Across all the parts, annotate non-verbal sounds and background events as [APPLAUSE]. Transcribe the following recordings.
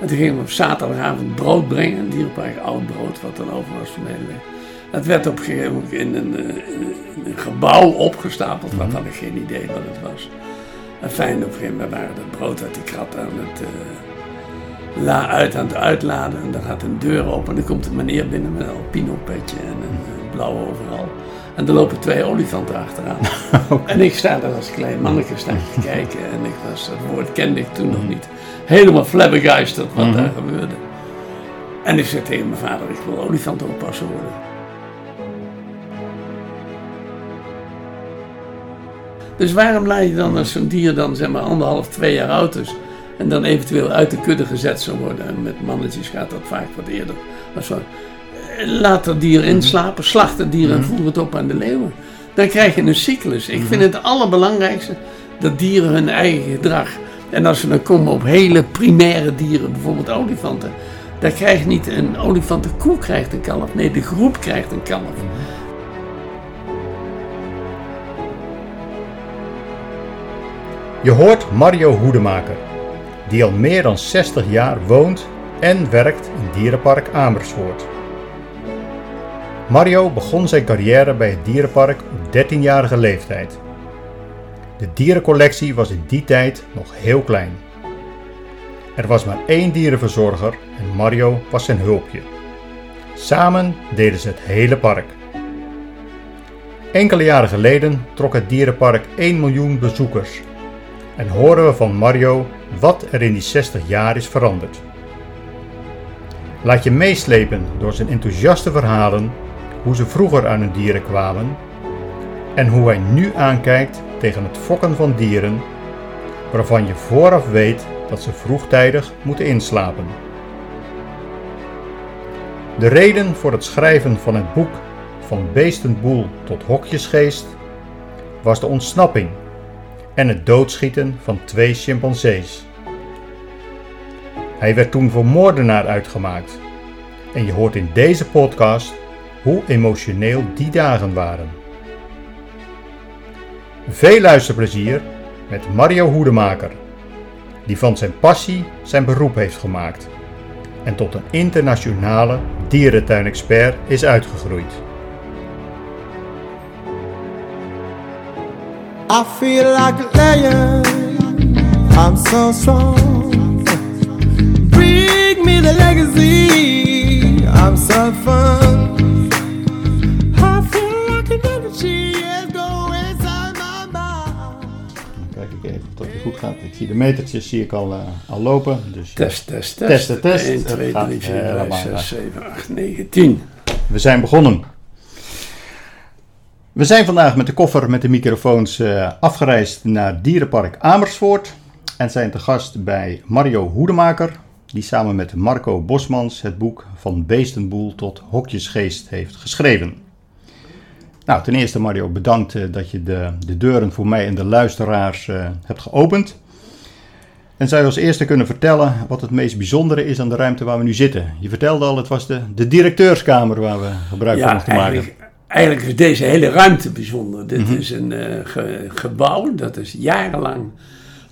En toen gingen we op zaterdagavond brood brengen, een dierenpark, oud brood, wat dan over was van de hele. Het werd op een gegeven moment in een, eh, in een gebouw opgestapeld, wat had ik geen idee wat het was. En fijn, op een gegeven moment waren het brood uit die krat aan het, eh, la, uit, aan het uitladen. En dan gaat een deur open en dan komt een meneer binnen met een alpino petje en een eh, blauw overal. En er lopen twee olifanten achteraan. [LAUGHS] En ik sta daar als klein ik te kijken. En ik was, het woord kende ik toen nog niet. Helemaal flabbergasted wat daar gebeurde. En ik zei tegen mijn vader, ik wil olifantenopasser worden. Dus waarom laat je dan als zo'n dier dan zeg maar anderhalf, twee jaar oud is... en dan eventueel uit de kudde gezet zou worden... en met mannetjes gaat dat vaak wat eerder. Maar zo, laat dat dier inslapen, slacht het dier en voer het op aan de leeuwen. Dan krijg je een cyclus. Ik vind het allerbelangrijkste dat dieren hun eigen gedrag... en als we dan komen op hele primaire dieren, bijvoorbeeld olifanten... dan krijgt niet een olifantenkoe krijgt een kalf. Nee, de groep krijgt een kalf. Je hoort Mario Hoedemaker, die al meer dan 60 jaar woont en werkt in Dierenpark Amersfoort. Mario begon zijn carrière bij het dierenpark op 13-jarige leeftijd. De dierencollectie was in die tijd nog heel klein. Er was maar één dierenverzorger en Mario was zijn hulpje. Samen deden ze het hele park. Enkele jaren geleden trok het dierenpark 1 miljoen bezoekers en horen we van Mario wat er in die 60 jaar is veranderd. Laat je meeslepen door zijn enthousiaste verhalen, hoe ze vroeger aan hun dieren kwamen en hoe hij nu aankijkt tegen het fokken van dieren, waarvan je vooraf weet dat ze vroegtijdig moeten inslapen. De reden voor het schrijven van het boek Van Beestenboel tot Hokjesgeest was de ontsnapping en het doodschieten van twee chimpansees. Hij werd toen voor moordenaar uitgemaakt en je hoort in deze podcast hoe emotioneel die dagen waren. Veel luisterplezier met Mario Hoedemaker, die van zijn passie zijn beroep heeft gemaakt en tot een internationale dierentuinexpert is uitgegroeid. I feel like a lion. I'm so strong. Bring me the legacy. I'm so fun. Of het goed gaat. Ik zie de metertjes zie ik al, eh, al lopen. Dus, ja. Test, test, test. Testen, test. 1, Het 2, gaat 3, 4, 5, helemaal 6, uit. 7, 8, 9, 10. We zijn begonnen. We zijn vandaag met de koffer met de microfoons eh, afgereisd naar Dierenpark Amersfoort. En zijn te gast bij Mario Hoedemaker, die samen met Marco Bosmans het boek Van Beestenboel tot Hokjesgeest heeft geschreven. Nou, ten eerste Mario, bedankt eh, dat je de, de deuren voor mij en de luisteraars eh, hebt geopend. En zou je als eerste kunnen vertellen wat het meest bijzondere is aan de ruimte waar we nu zitten? Je vertelde al, het was de, de directeurskamer waar we gebruik van Ja, mochten maken. eigenlijk, eigenlijk is deze hele ruimte bijzonder. Dit Mhm. is een eh, ge- gebouw, dat is jarenlang,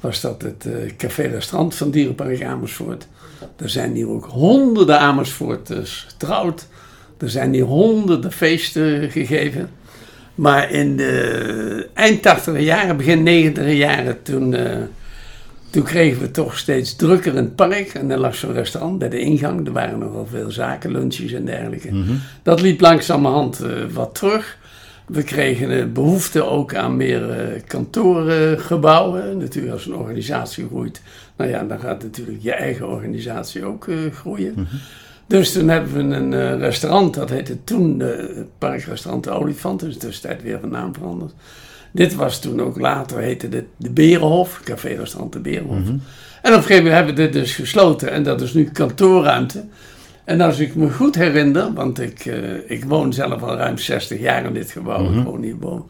was dat het eh, café-restaurant van Dierenpark Amersfoort. Er zijn hier ook honderden Amersfoorters getrouwd. Er zijn hier honderden feesten gegeven. Maar in de eind 80 jaren, begin 90 jaren, toen, eh, toen kregen we toch steeds drukker in het park. En er lag zo'n restaurant bij de ingang. Er waren nogal veel zaken, lunches en dergelijke. Dat liep langzamerhand eh, wat terug. We kregen eh, behoefte ook aan meer eh, kantoorgebouwen. natuurlijk, als een organisatie groeit, nou ja, dan gaat natuurlijk je eigen organisatie ook groeien. Dus toen hebben we een eh, restaurant, dat heette toen het parkrestaurant De Olifant, dus tussentijd weer van naam veranderd. Dit was toen ook later, heette dit de Berenhof, café-restaurant De Berenhof. En op een gegeven moment hebben we dit dus gesloten en dat is nu kantoorruimte. En als ik me goed herinner, want ik, eh, ik woon zelf al ruim 60 jaar in dit gebouw, ik woon hierboven.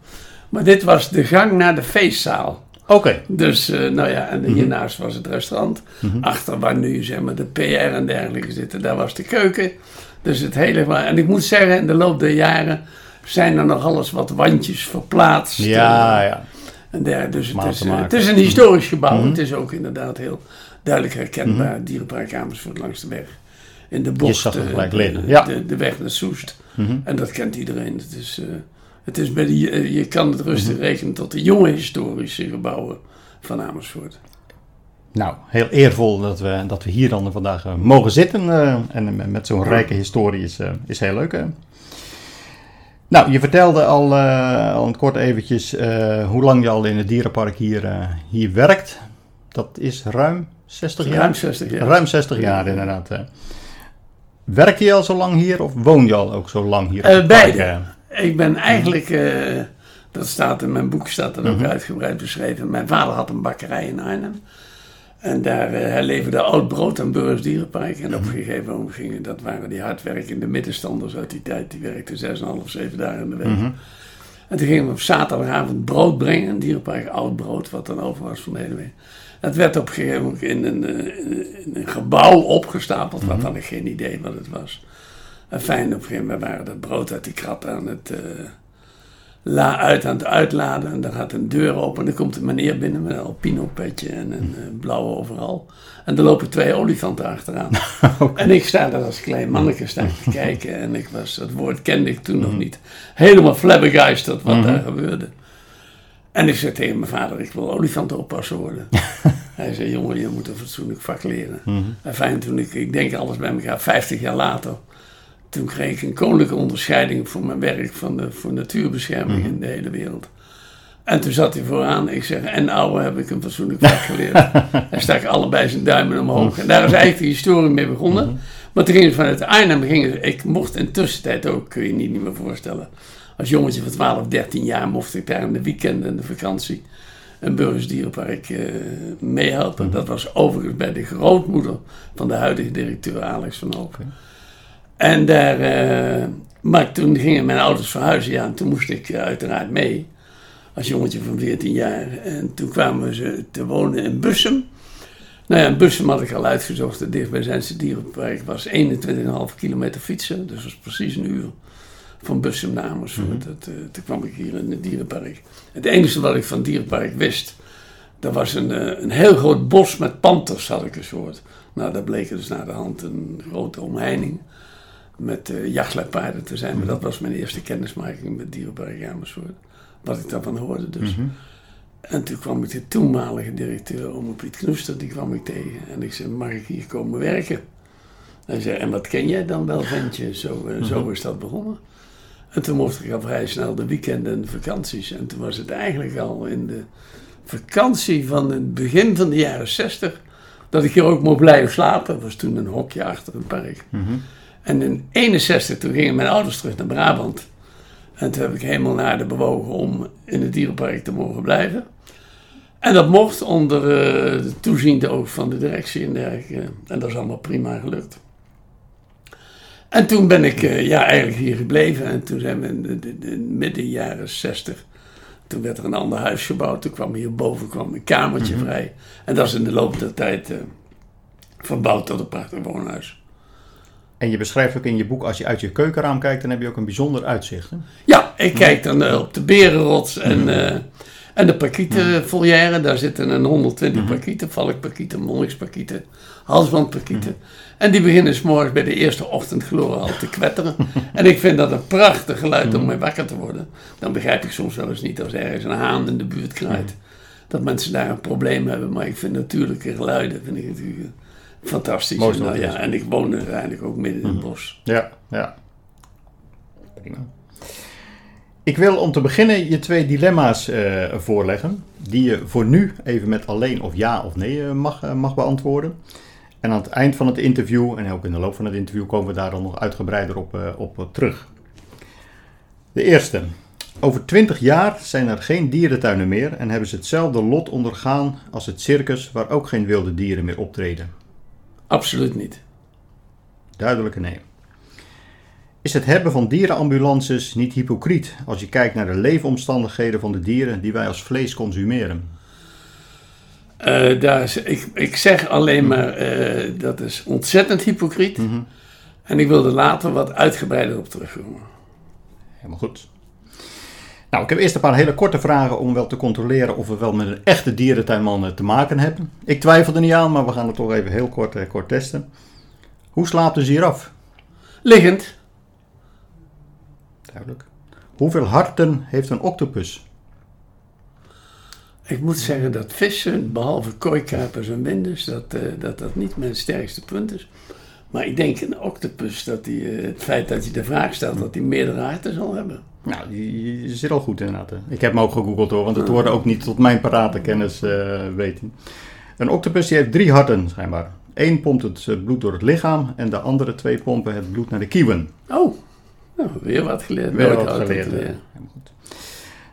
Maar dit was de gang naar de feestzaal. Oké. Dus, eh, nou ja, en hiernaast was het restaurant. Achter waar nu, zeg maar, de PR en dergelijke zitten, daar was de keuken. Dus het hele... En ik moet zeggen, in de loop der jaren zijn er nog alles wat wandjes verplaatst. Ja, eh, ja. en der, dus het is, eh, het is een historisch gebouw. Het is ook inderdaad heel duidelijk herkenbaar dierenpark Amersfoort langs de weg. In de Je bocht, zag het gelijk liggen, ja. de, de weg naar Soest. Mhm. En dat kent iedereen. Het is, het is bij die, eh, je kan het rustig Mhm. rekenen tot de jonge historische gebouwen van Amersfoort. Nou, heel eervol dat we, dat we hier dan vandaag eh, mogen zitten. eh, en met- zo'n rijke historie is, is heel leuk. Nou, je vertelde al, al een kort eventjes hoe lang je al in het dierenpark hier, hier werkt. Dat is ruim 60 jaar? Ruim 60 jaar. Ruim 60 jaar inderdaad. Werk je al zo lang hier of woon je al ook zo lang hier? beide. Eh? Ik ben eigenlijk, eh, dat staat in mijn boek, staat dat ook Mhm. uitgebreid beschreven. Mijn vader had een bakkerij in Arnhem. En daar uh, hij leverde oud brood aan Burgers Dierenpark. En op Mhm. een gegeven moment gingen, dat waren die hardwerkende middenstanders uit die tijd. Die werkten 6,5, 7 dagen in de week. Mhm. En toen gingen we op zaterdagavond brood brengen. Een dierenpark, oud brood, wat dan over was van de hele week. Dat werd op een gegeven moment in een, eh, in een gebouw opgestapeld. Wat had ik geen idee wat het was. En fijn, op een gegeven moment waren dat brood uit die krat aan het, eh, la, uit aan het uitladen. En dan gaat een deur open en dan komt een meneer binnen met een alpino petje en een eh, blauwe overal. En er lopen twee olifanten achteraan. [LAUGHS] En ik sta daar als klein manneke sta ik te [LAUGHS] kijken. En ik was, dat woord kende ik toen nog niet. Helemaal flabbergeisterd wat daar gebeurde. En ik zei tegen mijn vader, ik wil olifantenoppasser worden. [LAUGHS] Hij zei, jongen, je moet een fatsoenlijk vak leren. En fijn, toen ik, ik denk alles bij elkaar, 50 jaar later... Toen kreeg ik een koninklijke onderscheiding voor mijn werk van de, voor natuurbescherming in de hele wereld. En toen zat hij vooraan. Ik zeg, en ouwe heb ik een fatsoenlijk vak [LAUGHS] geleerd. Hij stak allebei zijn duimen omhoog. En daar is eigenlijk de historie mee begonnen. Maar toen ging het vanuit Arnhem, ging ik mocht in tussentijd ook, kun je je niet, niet meer voorstellen. Als jongetje van 12, 13 jaar mocht ik daar in de weekenden en de vakantie een burgersdierenpark eh meehelpen. Dat was overigens bij de grootmoeder van de huidige directeur Alex van Hoop. En daar, eh, maar toen gingen mijn ouders verhuizen, ja, en toen moest ik eh, uiteraard mee. Als jongetje van 14 jaar. En toen kwamen ze te wonen in Bussum. Nou ja, in Bussum had ik al uitgezocht. Het dichtbijzijnse dierenpark was 21,5 kilometer fietsen. Dus dat was precies een uur van Bussum naar Amersfoort. Dat, eh, toen kwam ik hier in het dierenpark. Het enige wat ik van het dierenpark wist... dat was een, een heel groot bos met panters, had ik eens gehoord. Nou, dat bleek dus naar de hand een grote omheining... met uh, jachtluipaarden te zijn. Maar dat was mijn eerste kennismaking met dierenpark Amersfoort. Wat ik daarvan hoorde dus. En toen kwam ik de toenmalige directeur, Ome Piet Knoester, die kwam ik tegen. En ik zei, mag ik hier komen werken? Hij zei, en wat ken jij dan wel, ventje? Zo, uh, zo is dat begonnen. En toen mocht ik al vrij snel de weekenden en de vakanties. En toen was het eigenlijk al in de vakantie van het begin van de jaren zestig... dat ik hier ook mocht blijven slapen. Dat was toen een hokje achter het park. En in 61 toen gingen mijn ouders terug naar Brabant. En toen heb ik helemaal naar de bewogen om in het dierenpark te mogen blijven. En dat mocht onder uh, de toeziende oog van de directie en dergelijke. En dat is allemaal prima gelukt. En toen ben ik uh, ja, eigenlijk hier gebleven. En toen zijn we in de, de, de midden jaren 60. Toen werd er een ander huis gebouwd. Toen kwam hierboven kwam een kamertje mm -hmm. vrij. En dat is in de loop der tijd uh, verbouwd tot een prachtig woonhuis. En je beschrijft ook in je boek, als je uit je keukenraam kijkt, dan heb je ook een bijzonder uitzicht. Hè? Ja, ik kijk dan uh, op de berenrots en, uh, en de parkietenvolière. Daar zitten een 120 mm -hmm. parkieten, valkparkieten, monniksparkieten, halsbandparkieten. En die beginnen s'morgens bij de eerste ochtendgloren al te kwetteren. [LAUGHS] en ik vind dat een prachtig geluid om mee wakker te worden. Dan begrijp ik soms wel eens niet als ergens een haan in de buurt kraait. Dat mensen daar een probleem hebben. Maar ik vind natuurlijke geluiden, vind ik natuurlijk fantastisch. Mooi nou, ja, en ik woon eigenlijk ook midden in het bos. Ja, ja. Prima. Ik wil om te beginnen je twee dilemma's uh, voorleggen. Die je voor nu even met alleen of ja of nee uh, mag, uh, mag beantwoorden. En aan het eind van het interview, en ook in de loop van het interview, komen we daar dan nog uitgebreider op, op terug. De eerste. Over 20 jaar zijn er geen dierentuinen meer en hebben ze hetzelfde lot ondergaan als het circus waar ook geen wilde dieren meer optreden. Absoluut niet. Duidelijke nee. Is het hebben van dierenambulances niet hypocriet als je kijkt naar de leefomstandigheden van de dieren die wij als vlees consumeren? Uh, daar is, ik, ik zeg alleen maar uh, dat is ontzettend hypocriet. Mm -hmm. En ik wil er later wat uitgebreider op terugkomen. Helemaal goed. Nou, ik heb eerst een paar hele korte vragen om wel te controleren of we wel met een echte dierentuinman eh, te maken hebben. Ik twijfel er niet aan, maar we gaan het toch even heel kort, eh, kort testen. Hoe slaapt een giraf? Liggend. Duidelijk. Hoeveel harten heeft een octopus? Ik moet zeggen dat vissen, behalve kooikapers en winders, dat, eh, dat dat niet mijn sterkste punt is. Maar ik denk een octopus, dat die, het feit dat hij de vraag stelt, dat hij meerdere harten zal hebben. Nou, die zit al goed inderdaad. hè. Ik heb hem ook gegoogeld hoor, want het hoorde ook niet tot mijn parate kennis eh weten. Een octopus die heeft drie harten schijnbaar. Eén pompt het eh, bloed door het lichaam en de andere twee pompen het bloed naar de kieuwen. Oh, nou, weer wat geleerd. Weer wat geleerd, goed.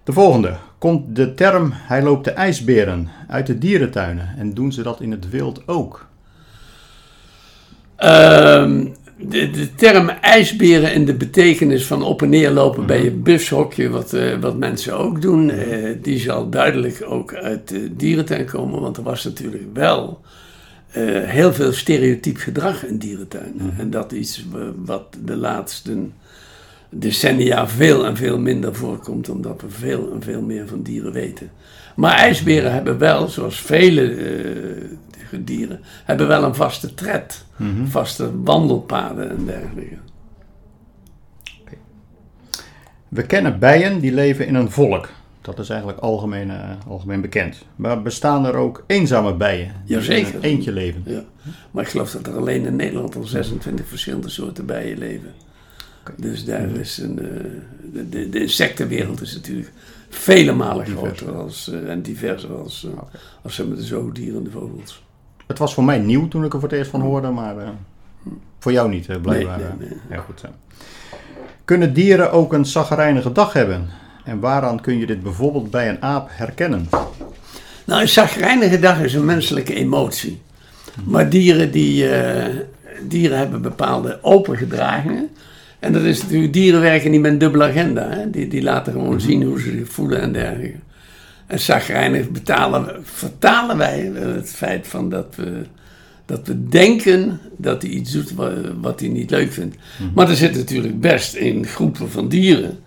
De volgende. Komt de term hij loopt de ijsberen uit de dierentuinen en doen ze dat in het wild ook? Ehm, de, de term ijsberen en de betekenis van op en neer lopen bij je bushokje, wat, eh, wat mensen ook doen, eh, die zal duidelijk ook uit de dierentuin komen. Want er was natuurlijk wel eh, heel veel stereotyp gedrag in dierentuinen. En dat is wat de laatste decennia veel en veel minder voorkomt, omdat we veel en veel meer van dieren weten. Maar ijsberen hebben wel, zoals vele dieren, hebben wel een vaste tred, vaste wandelpaden en dergelijke. We kennen bijen die leven in een volk. Dat is eigenlijk algemeen, eh, algemeen bekend. Maar bestaan er ook eenzame bijen? die Jazeker. in een eentje leven. Ja. Maar ik geloof dat er alleen in Nederland al 26 verschillende soorten bijen leven. Dus daar is een, eh, de, de, insectenwereld is natuurlijk vele malen groter als, eh, en diverser als, als zeg maar, de zoogdieren en de vogels. Het was voor mij nieuw toen ik er voor het eerst van hoorde, maar eh, voor jou niet, eh, blijkbaar. Nee, eh. nee, nee. Heel goed. Kunnen dieren ook een zagrijnige dag hebben? En waaraan kun je dit bijvoorbeeld bij een aap herkennen? Nou, een zagrijnige dag is een menselijke emotie. Maar dieren, die, dieren hebben bepaalde open gedragingen. En dat is natuurlijk, dieren werken niet met een dubbele agenda. Hè? Die, die laten gewoon zien hoe ze zich voelen en dergelijke. En zagrijnig betalen, vertalen wij het feit van dat we, dat we denken dat hij iets doet wa- wat hij niet leuk vindt. Maar er zit natuurlijk best in groepen van dieren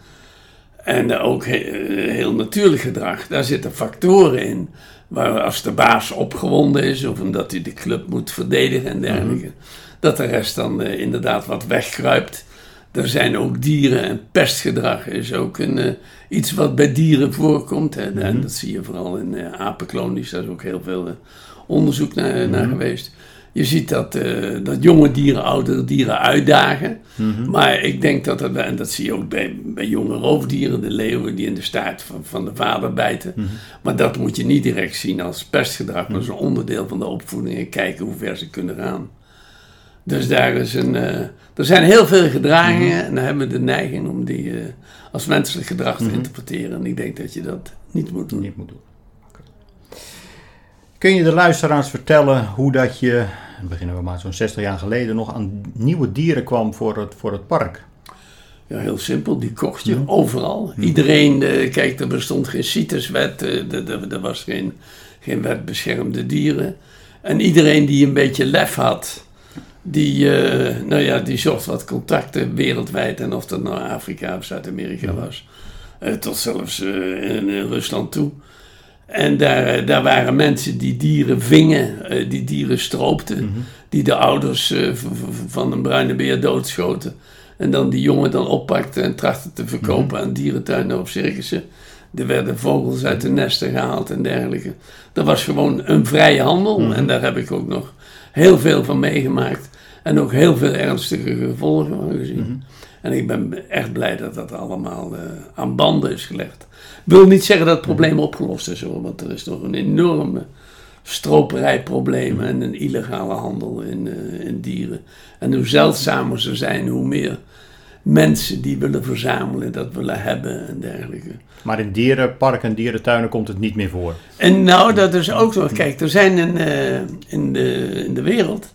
en ook he- heel natuurlijk gedrag. Daar zitten factoren in. Waar als de baas opgewonden is, of omdat hij de club moet verdedigen en dergelijke, dat de rest dan eh, inderdaad wat wegkruipt. Er zijn ook dieren en pestgedrag is ook een, eh, iets wat bij dieren voorkomt. Hè. En dat zie je vooral in eh, apenkolonies, daar is ook heel veel eh, onderzoek naar, naar geweest. Je ziet dat, eh, dat jonge dieren oudere dieren uitdagen. Maar ik denk dat dat, en dat zie je ook bij, bij jonge roofdieren, de leeuwen die in de staart van, van de vader bijten. Maar dat moet je niet direct zien als pestgedrag, maar als een onderdeel van de opvoeding en kijken hoe ver ze kunnen gaan. Dus daar is een, eh, er zijn heel veel gedragingen en dan hebben we de neiging om die eh, als menselijk gedrag te interpreteren. En ik denk dat je dat niet moet doen. Niet moet doen. Kun je de luisteraars vertellen hoe dat je, beginnen we maar zo'n 60 jaar geleden, nog aan nieuwe dieren kwam voor het, voor het park? Ja, heel simpel. Die kocht je overal. Iedereen, eh, kijk, er bestond geen CITES-wet. eh, er was geen, geen wet beschermde dieren. En iedereen die een beetje lef had, die, eh, nou ja, die zocht wat contacten wereldwijd. En of dat nou Afrika of Zuid-Amerika was. eh, tot zelfs eh, in, in Rusland toe. En daar, daar waren mensen die dieren vingen, die dieren stroopten. Die de ouders van een bruine beer doodschoten. En dan die jongen dan oppakte en trachtte te verkopen aan dierentuinen of circussen. Er werden vogels uit de nesten gehaald en dergelijke. Dat was gewoon een vrije handel. En daar heb ik ook nog heel veel van meegemaakt. En ook heel veel ernstige gevolgen van gezien. En ik ben echt blij dat dat allemaal eh, aan banden is gelegd. Wil niet zeggen dat het probleem opgelost is hoor. Want er is nog een enorme stroperijprobleem en een illegale handel in, eh, in dieren. En hoe zeldzamer ze zijn, hoe meer mensen die willen verzamelen, dat willen hebben en dergelijke. Maar in dierenparken en dierentuinen komt het niet meer voor. En nou, dat is ook zo. Kijk, er zijn in, eh, in, de, in de wereld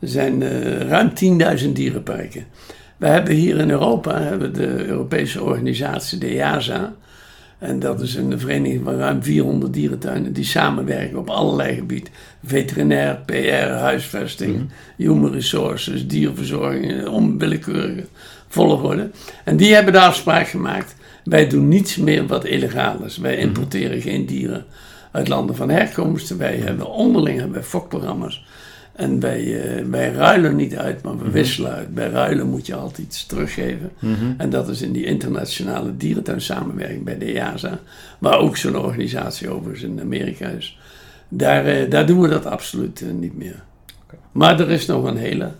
er zijn eh, ruim 10.000 dierenparken. We hebben hier in Europa hebben de Europese organisatie, de EASA. En dat is een vereniging van ruim 400 dierentuinen die samenwerken op allerlei gebieden. Veterinair, PR, huisvesting, human resources, dierverzorging, onwillekeurige volgorde. En die hebben de afspraak gemaakt. Wij doen niets meer wat illegaal is. Wij importeren geen dieren uit landen van herkomst. Wij hebben onderling hebben fokprogramma's. En wij, eh, wij ruilen niet uit, maar we wisselen uit. Bij ruilen moet je altijd iets teruggeven. En dat is in die internationale dierentuinsamenwerking bij de EASA. Waar ook zo'n organisatie overigens in Amerika is. Daar, eh, daar doen we dat absoluut eh, niet meer. Maar er is nog een hele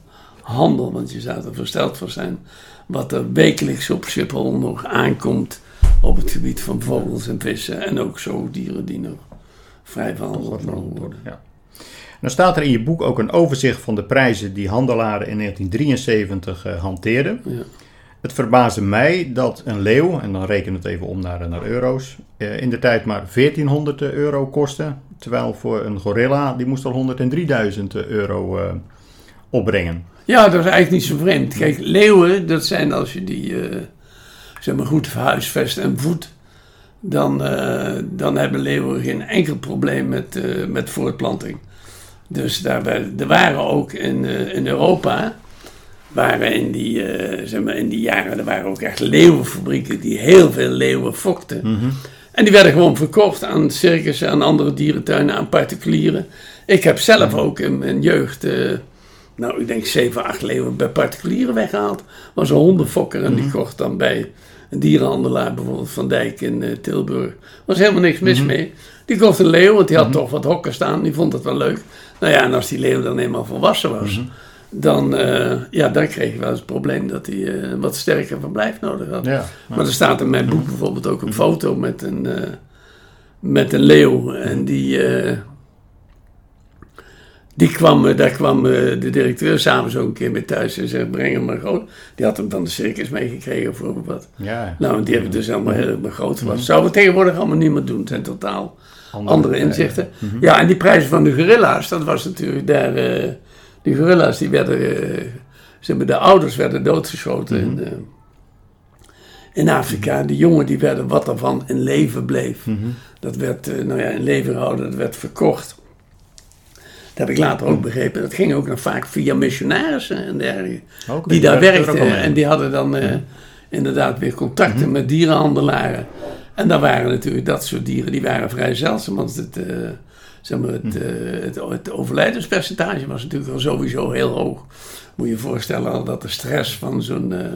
handel, want je zou er versteld voor zijn. Wat er wekelijks op Schiphol nog aankomt op het gebied van vogels en vissen. En ook zo dieren die nog vrij verhandeld worden. Ja. Dan staat er in je boek ook een overzicht van de prijzen die handelaren in 1973 eh, hanteerden. Ja. Het verbaasde mij dat een leeuw, en dan reken het even om naar, naar euro's, eh, in de tijd maar 1400 euro kostte. Terwijl voor een gorilla, die moest al 103.000 euro eh, opbrengen. Ja, dat is eigenlijk niet zo vreemd. Kijk, leeuwen, dat zijn als je die eh, zeg maar goed huisvest en voedt, dan, eh, dan hebben leeuwen geen enkel probleem met, eh, met voortplanting. Dus daar, wij- er waren ook in, eh, in Europa, waren in die, eh, zeg maar, in die jaren, er waren ook echt leeuwenfabrieken die heel veel leeuwen fokten. En die werden gewoon verkocht aan circussen, aan andere dierentuinen, aan particulieren. Ik heb zelf ook in mijn jeugd, eh, nou ik denk 7, 8 leeuwen bij particulieren weggehaald. Was een hondenfokker en die kocht dan bij een dierenhandelaar, bijvoorbeeld Van Dijk in eh, Tilburg. Was helemaal niks mis mee. Die kocht een leeuw, want die had toch wat hokken staan. Die vond het wel leuk. Nou ja, en als die leeuw dan eenmaal volwassen was, dan, eh, ja, dan kreeg je wel eens het probleem dat hij eh, wat sterker verblijf nodig had. Ja, Maar er staat in mijn boek bijvoorbeeld ook een foto met een, eh, met een leeuw. En die, die kwam, daar kwam de directeur s'avonds ook een keer mee thuis en zei: Breng hem maar groot. Die had hem van de circus meegekregen voor wat. ja. Nou, die hebben dus allemaal heel erg groot gelaten. Zouden we tegenwoordig allemaal niet meer doen. Het zijn totaal Andere inzichten. Ja, en die prijzen van de gorilla's, dat was natuurlijk daar. eh die gorilla's die werden. eh, zeg maar, de ouders werden doodgeschoten in, eh, in Afrika. De jongen die werden wat ervan in leven bleef. Dat werd, nou ja, in leven gehouden, dat werd verkocht. Dat heb ik later ook begrepen. Dat ging ook nog vaak via missionarissen en dergelijke. Die daar er werkten. En die hadden dan inderdaad weer contacten met dierenhandelaren. En daar waren natuurlijk dat soort dieren, die waren vrij zeldzaam. Want het, eh, zeg maar, het, eh, het, het overlijdenspercentage was natuurlijk al sowieso heel hoog. Moet je je voorstellen al dat de stress van zo'n... eh,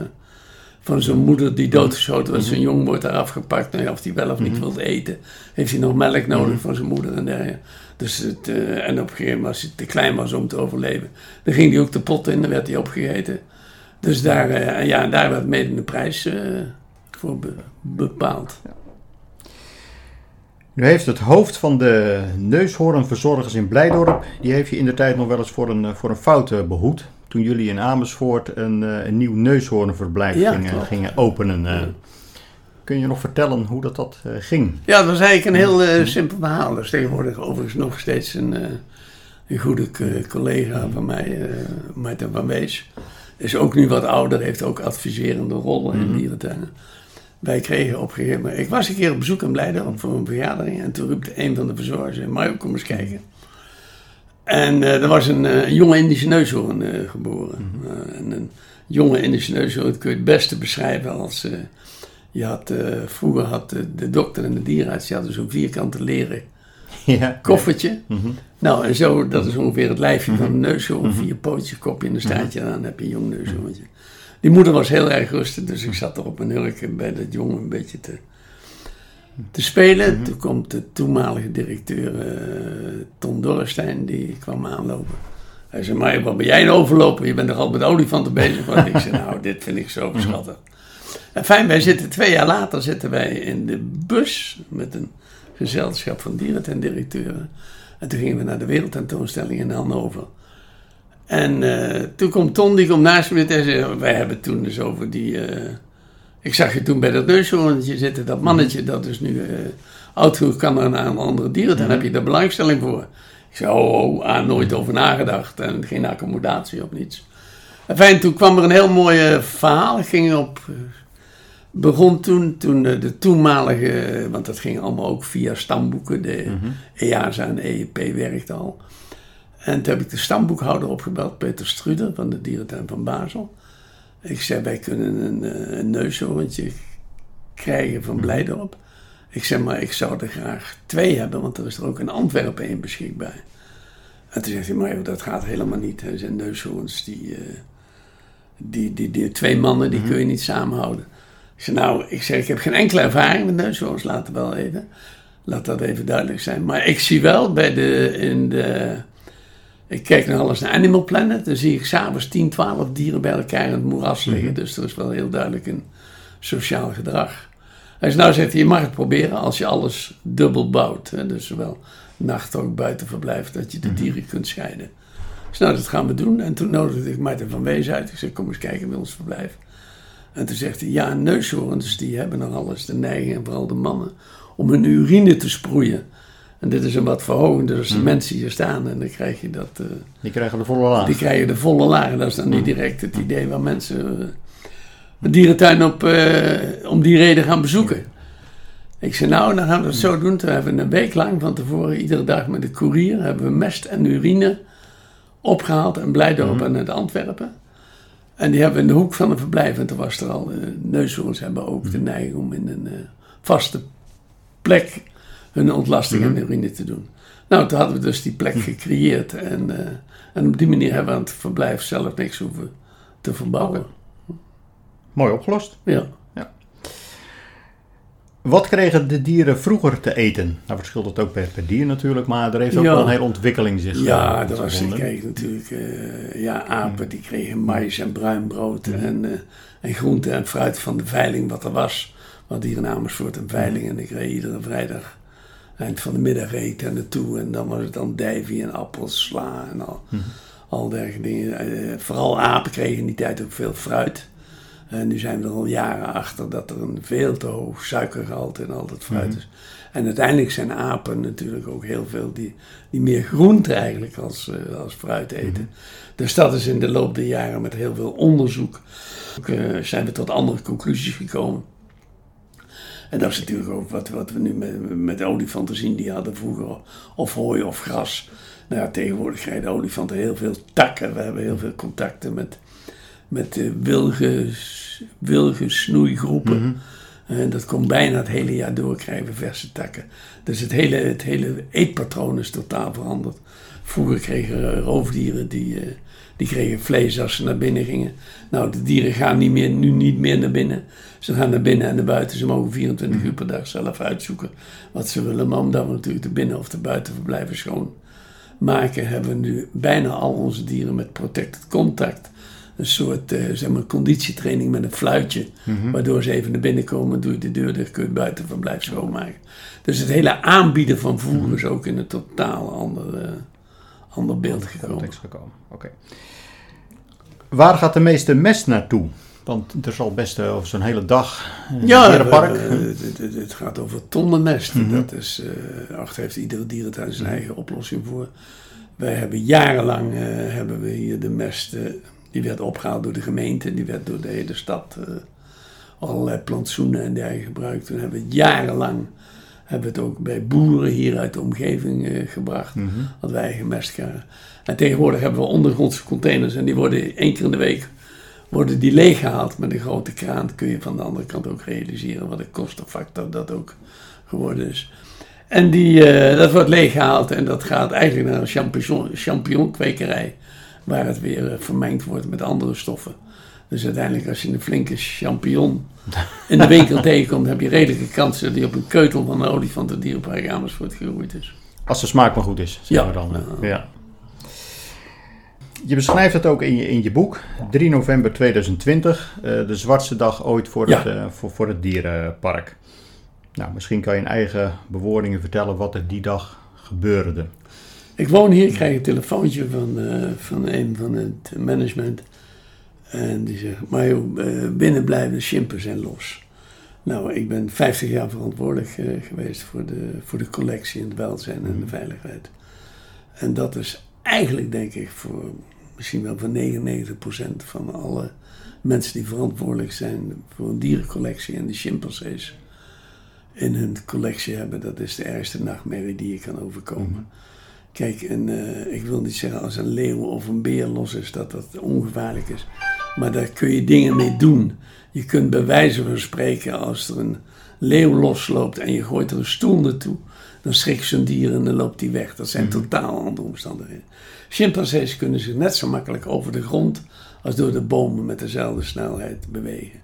van zo'n moeder die doodgeschoten wordt, zo'n jong wordt daar afgepakt. Nou ja, of die wel of niet wil eten. Heeft hij nog melk nodig van zijn moeder en dergelijke. Dus het, en op een gegeven moment, als hij te klein was om te overleven, dan ging hij ook de pot in, dan werd hij opgegeten. Dus daar, ja, daar werd mede de prijs voor be- bepaald. Nu heeft het hoofd van de neushoornverzorgers in Blijdorp, die heeft je in de tijd nog wel eens voor een, eh, voor een fout eh, behoed. Toen jullie in Amersfoort een, eh, een nieuw neushoornverblijf Ja, gingen, gingen openen. Kun je nog vertellen hoe dat, dat ging? Ja, dat was eigenlijk een heel simpel verhaal. Dat is tegenwoordig overigens nog steeds een, een goede collega van mij, Martin van Wees. Is ook nu wat ouder, heeft ook adviserende rollen in dierentuinen. Wij kregen op een gegeven moment... Ik was een keer op bezoek in Blijden voor een vergadering. En toen riep een van de verzorgers, Mario, kom eens kijken. En eh, er was een, eh, een jonge Indische neushoorn eh, geboren. Eh, en een jonge Indische neushoorn kun je het beste beschrijven als... eh, je had, eh, vroeger had de, dokter en de dierenarts die hadden zo'n vierkante leren [LAUGHS] ja. koffertje. Mhm. Nou, en zo, dat is ongeveer het lijfje van een neushoorn. Vier pootjes, kopje en een staartje. En dan heb je een jong neushoorntje. Die moeder was heel erg rustig, dus ik zat er op mijn hurken bij dat jongen een beetje te, te spelen. Toen komt de toenmalige directeur eh, Tom Dorrestein, die kwam aanlopen. Hij zei, maar wat ben jij een overloper? Je bent toch al met olifanten bezig? Want ik zei, nou, dit vind ik zo schattig. En fijn, wij zitten twee jaar later zitten wij in de bus met een gezelschap van dierentuindirecteuren. En toen gingen we naar de wereldtentoonstelling in Hannover. En eh, toen komt Ton, die komt naast me en zei, wij hebben toen dus over die... eh, ik zag je toen bij dat neushoorntje zitten, dat mannetje, dat is nu eh, oud genoeg kan naar een andere dierentuin. Heb je daar belangstelling voor? Ik zei, oh, oh ah, nooit over nagedacht en geen accommodatie of niets. En fijn, toen kwam er een heel mooi eh, verhaal. Ging op... begon toen, toen de toenmalige, want dat ging allemaal ook via stamboeken, de EASA en EEP werkte al. En toen heb ik de stamboekhouder opgebeld, Peter Struder van de dierentuin van Basel. Ik zei, wij kunnen een, eh, een neushoorntje krijgen van Blijdorp. Ik zeg maar, ik zou er graag twee hebben, want er is er ook in Antwerpen één beschikbaar. En toen zegt hij, maar joh, dat gaat helemaal niet. Er zijn neushoorns, die, eh, die, die, die, twee mannen, die kun je niet samenhouden. Ik zeg, nou, ik zeg, ik heb geen enkele ervaring met neushoorns, laat het wel even. Laat dat even duidelijk zijn. Maar ik zie wel bij de, in de, ik kijk nog alles naar Animal Planet, dan zie ik s'avonds 10, 12 dieren bij elkaar in het moeras liggen. Dus er is wel heel duidelijk een sociaal gedrag. Hij nou zegt hij, je mag het proberen als je alles dubbel bouwt. Hè? Dus zowel nacht ook buiten verblijf, dat je de dieren kunt scheiden. Dus nou, dat gaan we doen. En toen nodigde ik Martin van Wees uit. Ik zei, kom eens kijken bij ons verblijf. En toen zegt hij, ja, neushoorns die hebben nog alles de neiging, en vooral de mannen, om hun urine te sproeien. En dit is een wat verhoging, dus als de mensen hier staan en dan krijg je dat... eh, Die krijgen de volle laag. die krijgen de volle laag. En dat is dan niet direct het idee waar mensen een dierentuin op, eh, om die reden gaan bezoeken. Ik zei, nou, dan gaan we het zo doen. Toen hebben we een week lang van tevoren, iedere dag met de koerier, hebben we mest en urine opgehaald en Blijdorp en het Antwerpen. En die hebben we in de hoek van het verblijf. En toen was er al, uh, neushoorns hebben ook de neiging om in een vaste plek hun ontlasting en urine te doen. Nou, toen hadden we dus die plek gecreëerd. En, eh, en op die manier hebben we aan het verblijf zelf niks hoeven te verbouwen. Mooi opgelost. Ja. Wat kregen de dieren vroeger te eten? Nou verschilt het ook per, per dier natuurlijk, maar er heeft ook Ja. wel een hele ontwikkeling zich Ja, eh, dat was, kreeg natuurlijk eh, ja, apen, die kregen mais en bruin brood en, eh en groente en fruit van de veiling wat er was. Want hier in Amersfoort een veiling en ik reed iedere vrijdag eind van de middag ik daar naartoe. En dan was het dan dijvie en appels, sla en al, al dergelijke dingen. Eh, vooral apen kregen in die tijd ook veel fruit. En nu zijn we er al jaren achter dat er een veel te hoog suikergehalte in al dat fruit is. En uiteindelijk zijn apen natuurlijk ook heel veel die, die meer groente eigenlijk als, eh, als fruit eten. Dus dat is in de loop der jaren met heel veel onderzoek ook, eh, zijn we tot andere conclusies gekomen. En dat is natuurlijk ook wat, wat we nu met, met olifanten zien. Die hadden vroeger of hooi of gras. Nou ja, tegenwoordig krijgen de olifanten heel veel takken. We hebben heel veel contacten met, met de wilge, wilgesnoeigroepen. En dat komt bijna het hele jaar door, krijgen we verse takken. Dus het hele, het hele eetpatroon is totaal veranderd. Vroeger kregen roofdieren, die, eh, die kregen vlees als ze naar binnen gingen. Nou, de dieren gaan niet meer, nu niet meer naar binnen. Ze gaan naar binnen en naar buiten. Ze mogen 24 uur per dag zelf uitzoeken wat ze willen. Maar omdat we natuurlijk de binnen- of de buitenverblijven schoon maken, hebben we nu bijna al onze dieren met protected contact. Een soort eh, zeg maar, conditietraining met een fluitje. Waardoor ze even naar binnen komen, doe je de deur dicht, kun je het buitenverblijf schoonmaken. Dus het hele aanbieden van voer is ook in een totaal ander, eh, ander beeld gekomen. Oké. Waar gaat de meeste mest naartoe? Want er zal best eh, over zo'n hele dag in het Ja, dierenpark. eh, het, het- het gaat over tonnenmest. Dat is, eh achter heeft iedere dierentuin zijn eigen oplossing voor. Wij hebben jarenlang eh, hebben we hier de mest, eh, die werd opgehaald door de gemeente, die werd door de hele stad eh, allerlei plantsoenen en dergelijke gebruikt. Toen hebben we jarenlang hebben we het ook bij boeren hier uit de omgeving eh, gebracht. Hadden wij eigen mestkarren. En tegenwoordig hebben we ondergrondse containers en die worden één keer in de week worden die leeggehaald met een grote kraan. Kun je van de andere kant ook realiseren wat de kostenfactor dat ook geworden is. En die, eh, dat wordt leeggehaald en dat gaat eigenlijk naar een champignon, champignonkwekerij. Waar het weer eh, vermengd wordt met andere stoffen. Dus uiteindelijk als je een flinke champignon in de winkel tegenkomt, heb je redelijke kans dat die op een keutel van een olifant en dierenpark Amersfoort gegroeid is. Als de smaak maar goed is, Ja. we dan. eh. Ja. Je beschrijft het ook in je, in je boek, 3 november 2020, eh, de zwartste dag ooit voor, Ja. het, eh, voor, voor het dierenpark. Nou, misschien kan je in eigen bewoordingen vertellen wat er die dag gebeurde. Ik woon hier, ik krijg een telefoontje van, van een van het management. En die zegt, maar joh, eh, binnen blijven de chimpen zijn los. Nou, ik ben 50 jaar verantwoordelijk eh, geweest voor de, voor de collectie en het welzijn en de veiligheid. En dat is eigenlijk, denk ik, voor misschien wel voor 99% van alle mensen die verantwoordelijk zijn voor een dierencollectie en de chimpansees in hun collectie hebben. Dat is de ergste nachtmerrie die je kan overkomen. Kijk, en, eh, ik wil niet zeggen als een leeuw of een beer los is dat dat ongevaarlijk is. Maar daar kun je dingen mee doen. Je kunt bij wijze van spreken, als er een leeuw losloopt en je gooit er een stoel naartoe, dan schrikt zo'n dier en dan loopt die weg. Dat zijn totaal andere omstandigheden. Chimpansees kunnen zich net zo makkelijk over de grond als door de bomen met dezelfde snelheid bewegen.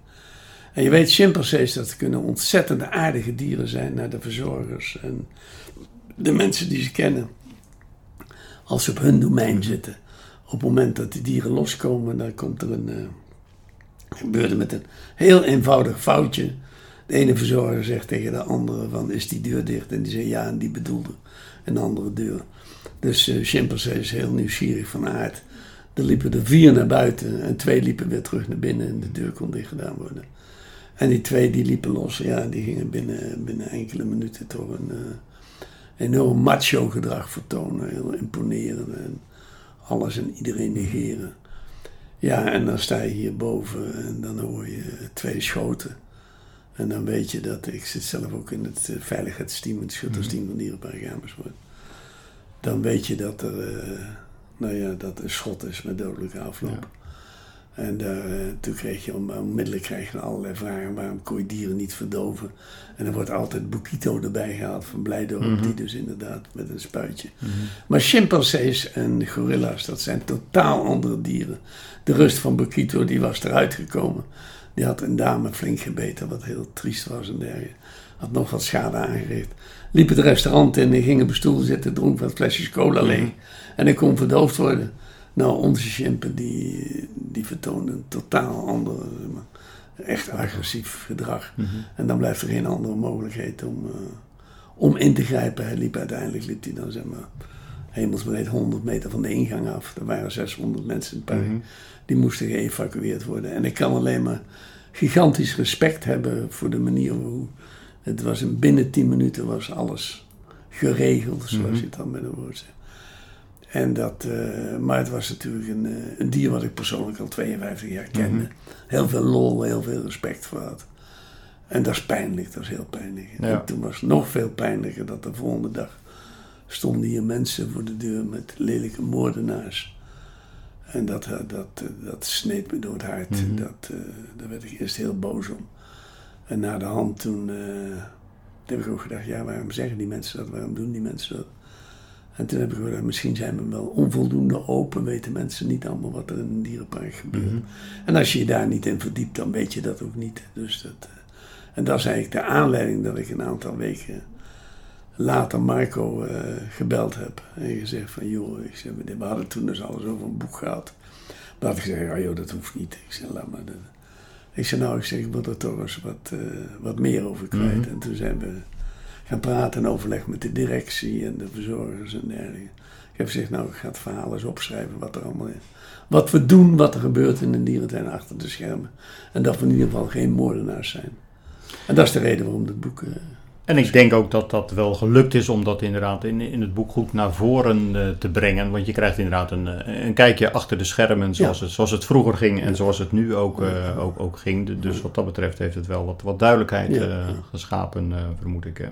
En je weet, chimpansees, dat kunnen ontzettend aardige dieren zijn naar de verzorgers en de mensen die ze kennen. Als ze op hun domein zitten. Op het moment dat die dieren loskomen, dan komt er een. Uh, gebeurde met een heel eenvoudig foutje. De ene verzorger zegt tegen de andere: van, Is die deur dicht? En die zegt ja, en die bedoelde een andere deur. Dus uh, chimpansee is heel nieuwsgierig van aard. Er liepen er vier naar buiten en twee liepen weer terug naar binnen en de deur kon dicht gedaan worden. En die twee die liepen los, ja, die gingen binnen, binnen enkele minuten toch een uh, enorm macho gedrag vertonen. Heel imponerend en alles en iedereen negeren. Ja, en dan sta je hierboven en dan hoor je twee schoten. En dan weet je dat, ik zit zelf ook in het uh, veiligheidsteam, het schuttersteam van Dierenpark Amersfoort. Dan weet je dat er, uh, nou ja, dat een schot is met dodelijke afloop. En uh, toen kreeg je onmiddellijk krijg je allerlei vragen. Waarom kon je dieren niet verdoven? En er wordt altijd Bukito erbij gehaald van Blijdorp. Mm -hmm. Die dus inderdaad met een spuitje. Mm -hmm. Maar chimpansees en gorilla's, dat zijn totaal andere dieren. De rust van Bukito, die was eruit gekomen. Die had een dame flink gebeten, wat heel triest was en dergelijke. Had nog wat schade aangericht. Liep het restaurant in en ging op een stoel zitten, dronk wat flesjes cola leeg. Mm -hmm. En ik kon verdoofd worden. Nou, onze chimpen die, die vertoonden een totaal ander, echt agressief gedrag. Mm -hmm. En dan blijft er geen andere mogelijkheid om, uh, om in te grijpen. Hij liep uiteindelijk liep hij dan zeg maar hemelsbreed 100 meter van de ingang af. Er waren 600 mensen in het park. Mm -hmm. Die moesten geëvacueerd worden. En ik kan alleen maar gigantisch respect hebben voor de manier hoe het was. In binnen 10 minuten was alles geregeld, zoals mm -hmm. je het dan met een woord zegt. En dat, uh, maar het was natuurlijk een, uh, een, dier wat ik persoonlijk al 52 jaar kende. Mm -hmm. Heel veel lol, heel veel respect voor had. En dat is pijnlijk, dat is heel pijnlijk. Ja. En toen was het nog veel pijnlijker dat de volgende dag stonden hier mensen voor de deur met lelijke moordenaars. En dat, uh, dat, dat sneed me door het hart. Mm -hmm. dat, daar werd ik eerst heel boos om. En na de hand toen heb ik ook gedacht, ja waarom zeggen die mensen dat, waarom doen die mensen dat? En toen heb ik gedacht, misschien zijn we wel onvoldoende open, weten mensen niet allemaal wat er in een dierenpark gebeurt. Mm -hmm. En als je je daar niet in verdiept, dan weet je dat ook niet. Dus dat, en dat is eigenlijk de aanleiding dat ik een aantal weken later Marco uh, gebeld heb. En gezegd van, joh, ik we hadden toen dus alles over een boek gehad. Maar had ik gezegd, oh joh, dat hoeft niet. Ik zeg, laat maar. Dat. Ik zei, nou, ik zeg, ik wil er toch eens wat, uh, wat meer over kwijt. Mm -hmm. En toen zijn we gaan praten en overleg met de directie en de verzorgers en dergelijke. Ik heb gezegd, nou, ik ga het verhaal eens opschrijven wat er allemaal is. Wat we doen, wat er gebeurt in een dierentuin achter de schermen. En dat we in ieder geval geen moordenaars zijn. En dat is de reden waarom dit boek... Uh, en ik denk ook dat dat wel gelukt is om dat inderdaad in, in het boek goed naar voren uh, te brengen. Want je krijgt inderdaad een, een kijkje achter de schermen zoals, ja. het, zoals het vroeger ging en zoals het nu ook, uh, ook, ook ging. Dus wat dat betreft heeft het wel wat, wat duidelijkheid geschapen, vermoed ik.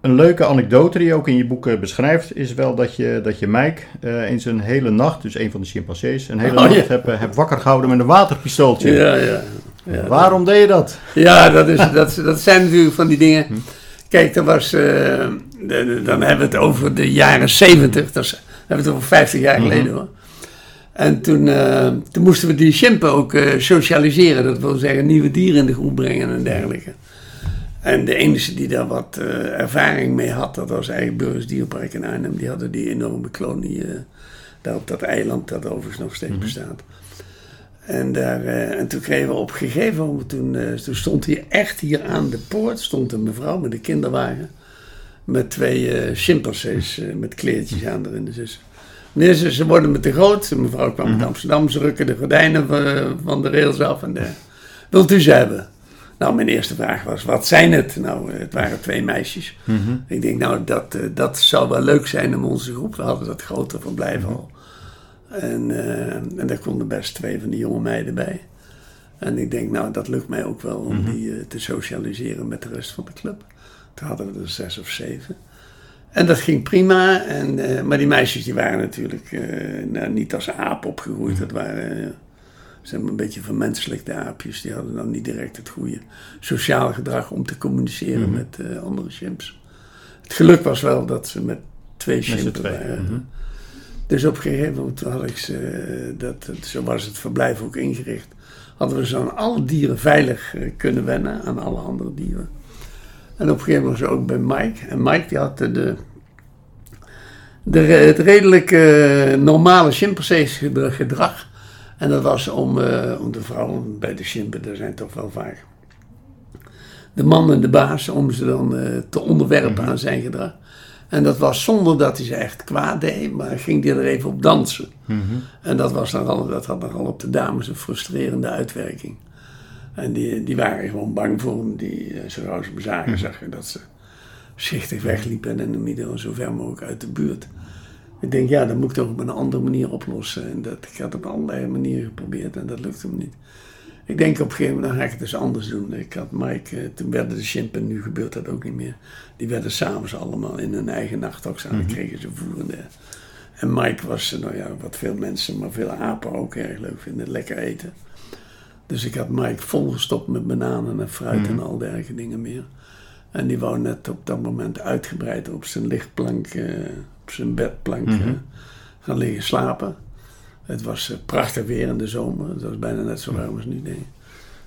Een leuke anekdote die je ook in je boek beschrijft, is wel dat je, dat je Mike uh, in zijn hele nacht, dus een van de chimpansees, een hele oh, nacht ja. hebt heb wakker gehouden met een waterpistooltje. Ja, ja. ja Waarom dat... deed je dat? Ja, dat, is, [LAUGHS] dat, dat zijn natuurlijk van die dingen. Hm. Kijk, er was, uh, de, dan hebben we het over de jaren 70, dat is, hebben we het over 50 jaar geleden hm. hoor. En toen, uh, toen moesten we die chimpen ook socialiseren, dat wil zeggen nieuwe dieren in de groep brengen en dergelijke. En de enige die daar wat uh, ervaring mee had, dat was eigenlijk Burgers Dierpark in Arnhem. Die hadden die enorme kolonie uh, daar op dat eiland, dat overigens nog steeds mm-hmm. bestaat. En, daar, uh, en toen kregen we op gegeven moment, toen, toen stond hier echt hier aan de poort, stond een mevrouw met een kinderwagen. Met twee chimpansees met kleertjes aan erin. Dus Meneer, ze, ze worden me te groot. De mevrouw kwam uit Amsterdam, ze rukken de gordijnen van, van de rails af. En de, wilt u ze hebben? Nou, mijn eerste vraag was, wat zijn het? Nou, het waren twee meisjes. Mm-hmm. Ik denk, nou, dat, uh, dat zou wel leuk zijn om onze groep. We hadden dat grote verblijf mm-hmm. al. En, uh, en daar konden best twee van die jonge meiden bij. En ik denk, nou, dat lukt mij ook wel om mm-hmm. die uh, te socialiseren met de rest van de club. Toen hadden we er zes of zeven. En dat ging prima. En, eh, maar die meisjes die waren natuurlijk eh, nou, niet als aap opgegroeid. Dat waren eh, maar een beetje vermenselijkte aapjes. Die hadden dan niet direct het goede sociaal gedrag om te communiceren met eh, andere chimps. Het geluk was wel dat ze met twee chimpen twee, waren. mhm. Dus op een gegeven moment had ik ze, dat, zo was het verblijf ook ingericht. Hadden we zo aan alle dieren veilig eh, kunnen wennen, aan alle andere dieren. En op een gegeven moment was ook bij Mike. En Mike die had de, de, het redelijk eh, normale chimpansees gedra- gedrag. En dat was om, eh, om de vrouwen bij de chimpen, daar zijn toch wel vaak de man en de baas, om ze dan eh, te onderwerpen aan zijn gedrag. En dat was zonder dat hij ze echt kwaad deed, maar ging hij er even op dansen. En dat, was nogal, dat had nogal op de dames een frustrerende uitwerking. En die, die waren gewoon bang voor hem. Die, eh, ze hem zagen, zag je dat ze schichtig wegliepen en in de midden zo ver mogelijk uit de buurt. Ik denk, ja, dat moet ik toch op een andere manier oplossen. En dat, ik had op allerlei manieren geprobeerd en dat lukte me niet. Ik denk op een gegeven moment, dan ga ik het dus anders doen. Ik had Mike, eh, toen werden de chimpen, nu gebeurt dat ook niet meer. Die werden s'avonds allemaal in hun eigen nachthok aan, dan kregen ze voerende. En Mike was, eh, nou ja, wat veel mensen, maar veel apen ook erg leuk vinden, lekker eten. Dus ik had Mike volgestopt met bananen en fruit en al dergelijke dingen meer. En die wou net op dat moment uitgebreid op zijn lichtplank, eh, op zijn bedplank eh, gaan liggen slapen. Het was eh, prachtig weer in de zomer. Het was bijna net zo warm als nu. Denk.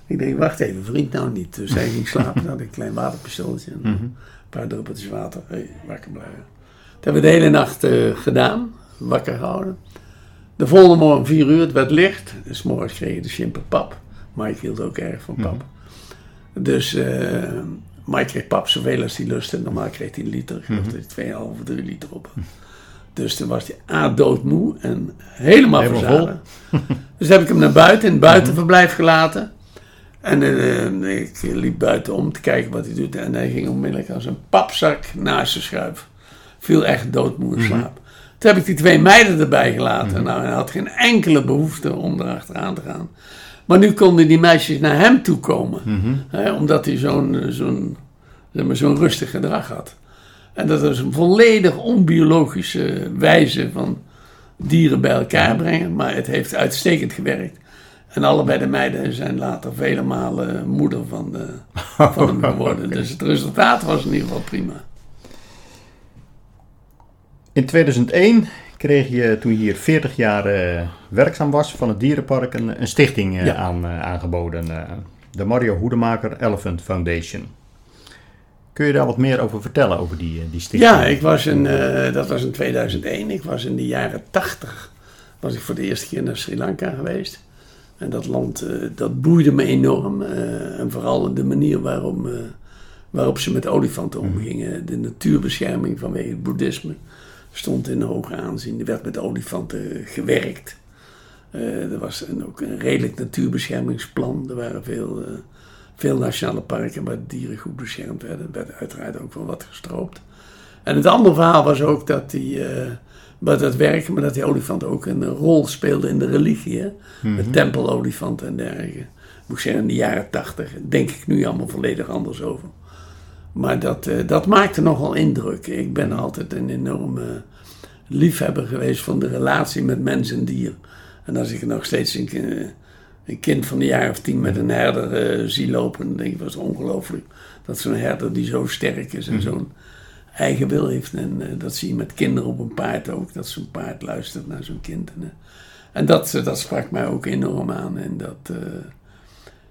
ik. Denk, wacht even, vriend nou niet. Dus hij ging slapen, dan [LAUGHS] had ik een klein waterpistooltje en een paar druppeltjes water. Hey, wakker blijven. Dat hebben we de hele nacht eh, gedaan, wakker gehouden. De volgende morgen, vier uur, het werd licht. Dus morgens kregen de chimpen pap. Mike hield ook erg van pap. Dus eh, Mike kreeg pap zoveel als hij lustte. Normaal kreeg hij een liter. Ik geloof dat hij 2,5 of 3 liter op had. Dus toen was hij A, doodmoe en helemaal, Helemaal verzadigd. [LAUGHS] Dus heb ik hem naar buiten, in het buitenverblijf gelaten. En eh, ik liep buiten om te kijken wat hij doet. En hij ging onmiddellijk als een papzak naast zijn schuif. Viel echt doodmoe in slaap. Toen heb ik die twee meiden erbij gelaten. Nou, hij had geen enkele behoefte om erachteraan te gaan. Maar nu konden die meisjes naar hem toe komen. Hè, omdat hij zo'n eh, zo'n zeg maar, zo'n rustig gedrag had. En dat is een volledig onbiologische wijze van dieren bij elkaar brengen. Maar het heeft uitstekend gewerkt. En allebei de meiden zijn later vele malen moeder van, de, van hem geworden. [LAUGHS] Dus het resultaat was in ieder geval prima. In 2001 kreeg je, toen je hier 40 jaar eh, werkzaam was van het dierenpark, een, een stichting eh, Ja. aan, eh, aangeboden. de Mario Hoedemaker Elephant Foundation. Kun je daar wat meer over vertellen, over die, die stichting? Ja, ik was in, dat was in 2001. Ik was in de jaren 80. Was ik voor de eerste keer naar Sri Lanka geweest. En dat land, dat boeide me enorm. en vooral de manier waarom, waarop ze met olifanten omgingen. De natuurbescherming vanwege het boeddhisme stond in hoog aanzien. Er werd met olifanten gewerkt. Eh, er was een, ook een redelijk natuurbeschermingsplan. Er waren veel, eh, veel nationale parken waar dieren goed beschermd werden. Er werd uiteraard ook wel wat gestroopt. En het andere verhaal was ook dat die, eh, bij dat werken, maar dat die olifant ook een rol speelde in de religie. Hè? Met tempelolifanten en dergelijke. Moet ik zeggen, in de jaren tachtig denk ik nu allemaal volledig anders over. Maar dat, eh, dat maakte nogal indruk. Ik ben altijd een enorme liefhebber geweest van de relatie met mens en dier. En als ik nog steeds een, een kind van een jaar of tien met een herder eh, zie lopen, dan denk ik, wat ongelooflijk. Dat zo'n herder die zo sterk is en zo'n eigen wil heeft. En eh, dat zie je met kinderen op een paard ook, dat zo'n paard luistert naar zo'n kind. En, en dat, dat sprak mij ook enorm aan in dat,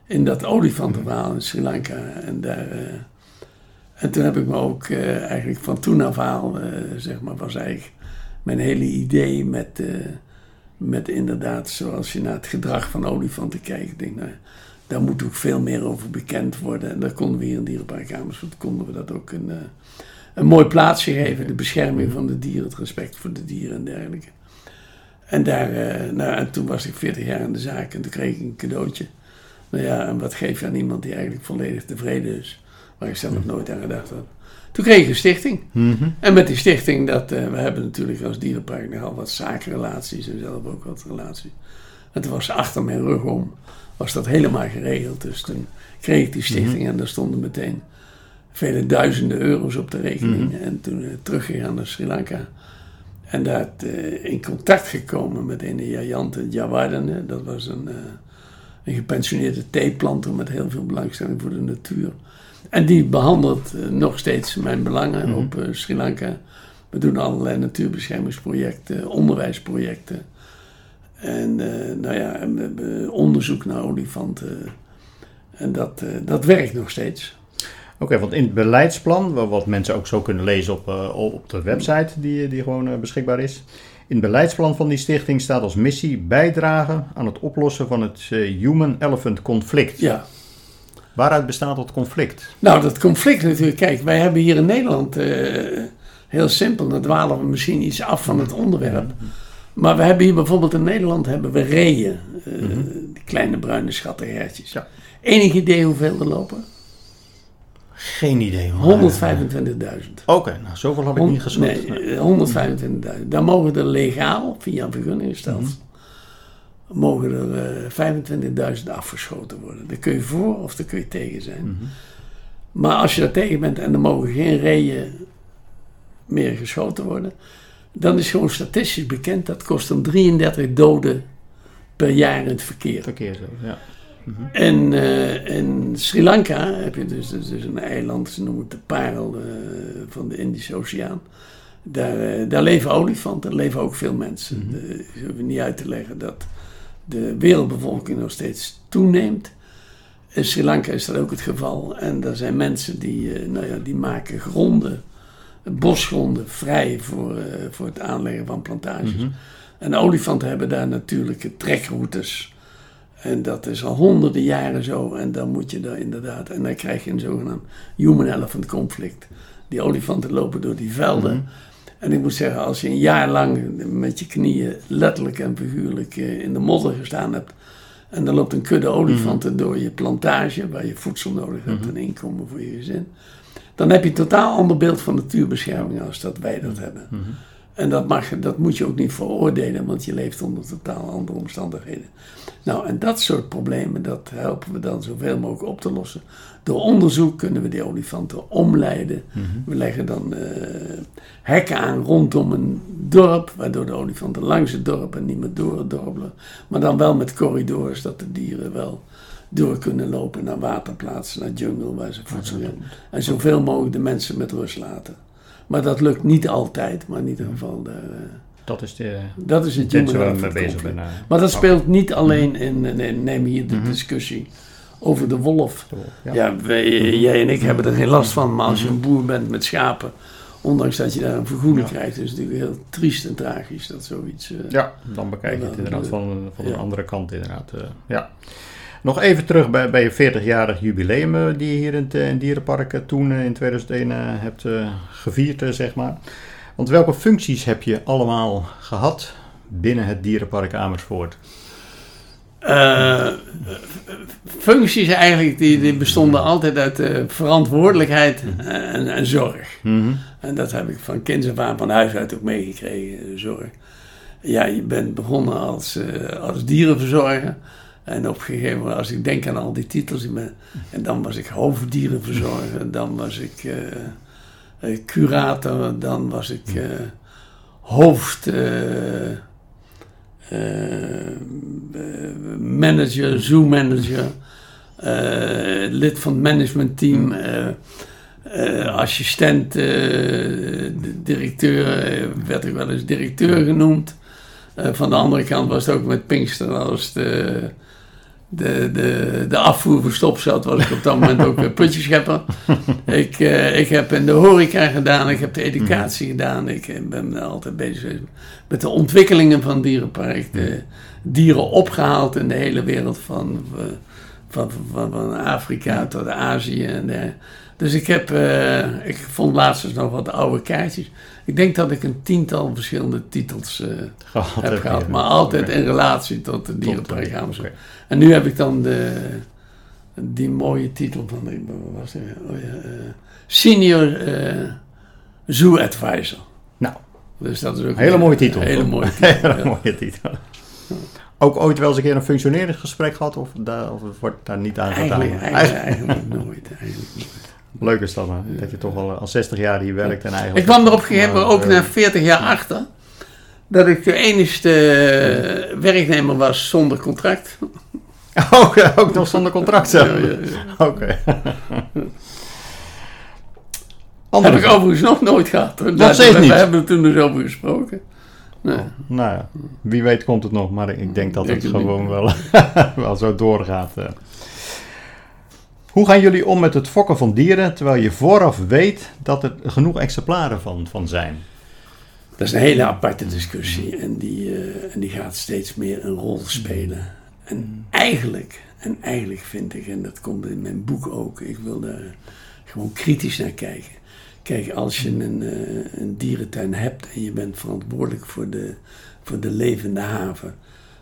in dat olifantenverhaal in Sri Lanka. En, daar, en toen heb ik me ook eh, eigenlijk van toen af aan, eh, zeg maar, was eigenlijk mijn hele idee met, eh, met inderdaad, zoals je naar het gedrag van olifanten kijkt. Denk, nou, daar moet ook veel meer over bekend worden. En daar konden we hier in Dierenpark Amersfoort, konden we dat ook een, een mooi plaatsje geven. De bescherming van de dieren, het respect voor de dieren en dergelijke. En, daar, nou, en toen was ik 40 jaar in de zaak en toen kreeg ik een cadeautje. Nou ja, en wat geef je aan iemand die eigenlijk volledig tevreden is? Waar ik zelf nooit aan gedacht had. Toen kreeg ik een stichting. En met die stichting, dat, eh, we hebben natuurlijk als dierenpark nogal wat zakenrelaties en zelf ook wat relaties. Toen was achter mijn rug om, was dat helemaal geregeld. Dus toen kreeg ik die stichting en daar stonden meteen vele duizenden euro's op de rekening. En toen eh, teruggegaan naar Sri Lanka. En daar eh, in contact gekomen met een Jayante Jawardene. Dat was een, een gepensioneerde theeplanter met heel veel belangstelling voor de natuur. En die behandelt eh, nog steeds mijn belangen Mhm. op eh, Sri Lanka. We doen allerlei natuurbeschermingsprojecten, onderwijsprojecten. En eh, nou ja, en we hebben onderzoek naar olifanten. En dat, dat werkt nog steeds. Oké, want in het beleidsplan, wa- wat mensen ook zo kunnen lezen op, op de website die, die gewoon beschikbaar is. In het beleidsplan van die stichting staat als missie bijdragen aan het oplossen van het eh, Human-Elephant conflict. Ja. Waaruit bestaat dat conflict? Nou, dat conflict natuurlijk. Kijk, wij hebben hier in Nederland eh, heel simpel. Dan dwalen we misschien iets af van het onderwerp. Maar we hebben hier bijvoorbeeld in Nederland hebben we reeën. eh, Die kleine bruine schattige hertjes. Ja. Enig idee hoeveel er lopen? Geen idee. man. 125.000. Oké, nou zoveel had ik niet geschat. Nee, eh, 125.000. Dan mogen er legaal, via een vergunningsstelsel, mogen er eh 25.000 afgeschoten worden. Daar kun je voor of daar kun je tegen zijn. Maar als je daar tegen bent en er mogen geen reeën meer geschoten worden, dan is gewoon statistisch bekend dat kost dan 33 doden per jaar in het verkeer. Verkeer ja. En eh, in Sri Lanka heb je dus, dus, dus een eiland, ze noemen het de parel eh, van de Indische Oceaan. Daar, eh, daar leven olifanten, daar leven ook veel mensen. Mhm. De- Ik hoef niet uit te leggen dat de wereldbevolking nog steeds toeneemt. In Sri Lanka is dat ook het geval. En er zijn mensen die, eh, nou ja, die maken gronden, bosgronden vrij voor, eh, voor het aanleggen van plantages. Mhm. En olifanten hebben daar natuurlijke trekroutes. En dat is al honderden jaren zo. En dan moet je daar inderdaad. En dan krijg je een zogenaamd human-elephant conflict. Die olifanten lopen door die velden. Mhm. En ik moet zeggen, als je een jaar lang met je knieën letterlijk en figuurlijk eh, in de modder gestaan hebt. En dan loopt een kudde olifanten door je plantage, waar je voedsel nodig hebt en inkomen voor je gezin. Dan heb je een totaal ander beeld van natuurbescherming als dat wij dat hebben. En dat, mag, dat moet je ook niet veroordelen, want je leeft onder totaal andere omstandigheden. Nou, en dat soort problemen, dat helpen we dan zoveel mogelijk op te lossen. Door onderzoek kunnen we die olifanten omleiden. We leggen dan eh, hekken aan rondom een dorp, waardoor de olifanten langs het dorp en niet meer door het dorp lopen. Maar dan wel met corridors, dat de dieren wel door kunnen lopen naar waterplaatsen, naar jungle, waar ze voedsel hebben. En zoveel mogelijk de mensen met rust laten. Maar dat lukt niet altijd, maar in ieder geval, daar, eh, Dat is de dat is het intentie waar human mee bezig conflict. eh. Maar dat Oh, speelt niet alleen in, eh, nee, neem hier de discussie over de wolf. Ja. Ja, wij- jij en ik hebben er geen last van, maar als je een boer bent met schapen, ondanks dat je daar een vergoeding Ja. krijgt, is het natuurlijk heel triest en tragisch dat zoiets. eh, Ja, dan bekijk je het inderdaad de- van, van ja. een andere kant inderdaad. eh, ja. Nog even terug bij, bij je 40-jarig jubileum eh, die je hier in het, eh, in dierenpark eh, toen in 2001 eh, hebt gevierd, zeg maar. Want welke functies heb je allemaal gehad binnen het dierenpark Amersfoort? Functies eigenlijk, die, die bestonden altijd uit verantwoordelijkheid en, en zorg. En dat heb ik van kinds af aan van huis uit ook meegekregen, zorg. Ja, je bent begonnen als, als dierenverzorger. En op een gegeven moment, als ik denk aan al die titels, ben, en dan was ik hoofddierenverzorger, dan was ik eh, eh, curator, dan was ik eh, hoofd... manager, zoo manager, lid van het managementteam, assistent, directeur, werd ik wel eens directeur genoemd. Eh, van de andere kant was het ook met Pinkster als de, de, de, de afvoer verstopt zat, was ik op dat moment ook een putjeschepper. [LAUGHS] ik, eh, ik heb in de horeca gedaan, ik heb de educatie gedaan, ik eh, ben altijd bezig met de ontwikkelingen van het dierenpark. De dieren opgehaald in de hele wereld van, eh, van, van, van Afrika tot Azië. En, eh, dus ik heb, eh, ik vond laatst eens nog wat oude kaartjes. Ik denk dat ik een tiental verschillende titels eh, Gehad heb gehad, eh, maar altijd in relatie tot de dierenpark. En nu heb ik dan de, die mooie titel van, de- wat was het? Oh ja, eh, Senior eh, Zoo Advisor. Nou, Dus dat is ook hele een mooie titel. Hele mooie [LAUGHS] titel. Hele ja. mooie titel. Ook ooit wel eens een keer een functioneringsgesprek gehad of, daar, of wordt daar niet aan gedaan? Eigenlijk, eigenlijk, eigenlijk nooit. Eigenlijk nooit. Leuk is dat, hè? dat je toch al, al 60 jaar hier werkt en eigenlijk... Ik kwam er op een gegeven moment ook Eh, na 40 jaar achter dat ik de enigste eh, werknemer was zonder contract. [LAUGHS] Ook, ook nog zonder contract zelf. Ja, ja, ja. Oké. [LAUGHS] Heb ik overigens nog nooit gehad. Nog Daar- steeds we, niet? We hebben er toen dus over gesproken. Nee. Nou ja, wie weet komt het nog, maar ik denk dat het gewoon wel, [LAUGHS] wel zo doorgaat. Hoe gaan jullie om met het fokken van dieren terwijl je vooraf weet dat er genoeg exemplaren van, van zijn? Dat is een hele aparte discussie en die, eh, en die gaat steeds meer een rol spelen. En eigenlijk, en eigenlijk vind ik, en dat komt in mijn boek ook, ik wil daar gewoon kritisch naar kijken. Kijk, als je een, eh, een dierentuin hebt en je bent verantwoordelijk voor de, voor de levende haven,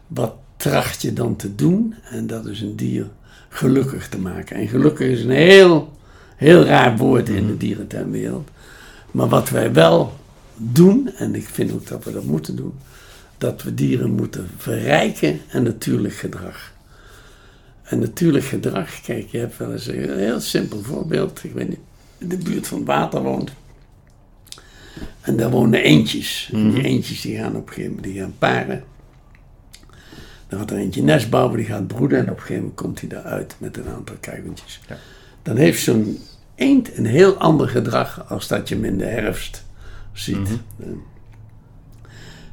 wat tracht je dan te doen? En dat is een dier gelukkig te maken. En gelukkig is een heel, heel raar woord in de dierentuinwereld. Maar wat wij wel doen, en ik vind ook dat we dat moeten doen, dat we dieren moeten verrijken en natuurlijk gedrag. En natuurlijk gedrag, kijk, je hebt wel eens een heel simpel voorbeeld. Ik weet niet, in de buurt van het water woont. En daar wonen eendjes. En die eendjes die gaan op een gegeven moment die gaan paren. Dan gaat er eentje nest bouwen, die gaat broeden en op een gegeven moment komt hij daaruit met een aantal kuikentjes. Ja. Dan heeft zo'n eend een heel ander gedrag als dat je hem in de herfst ziet. Eh,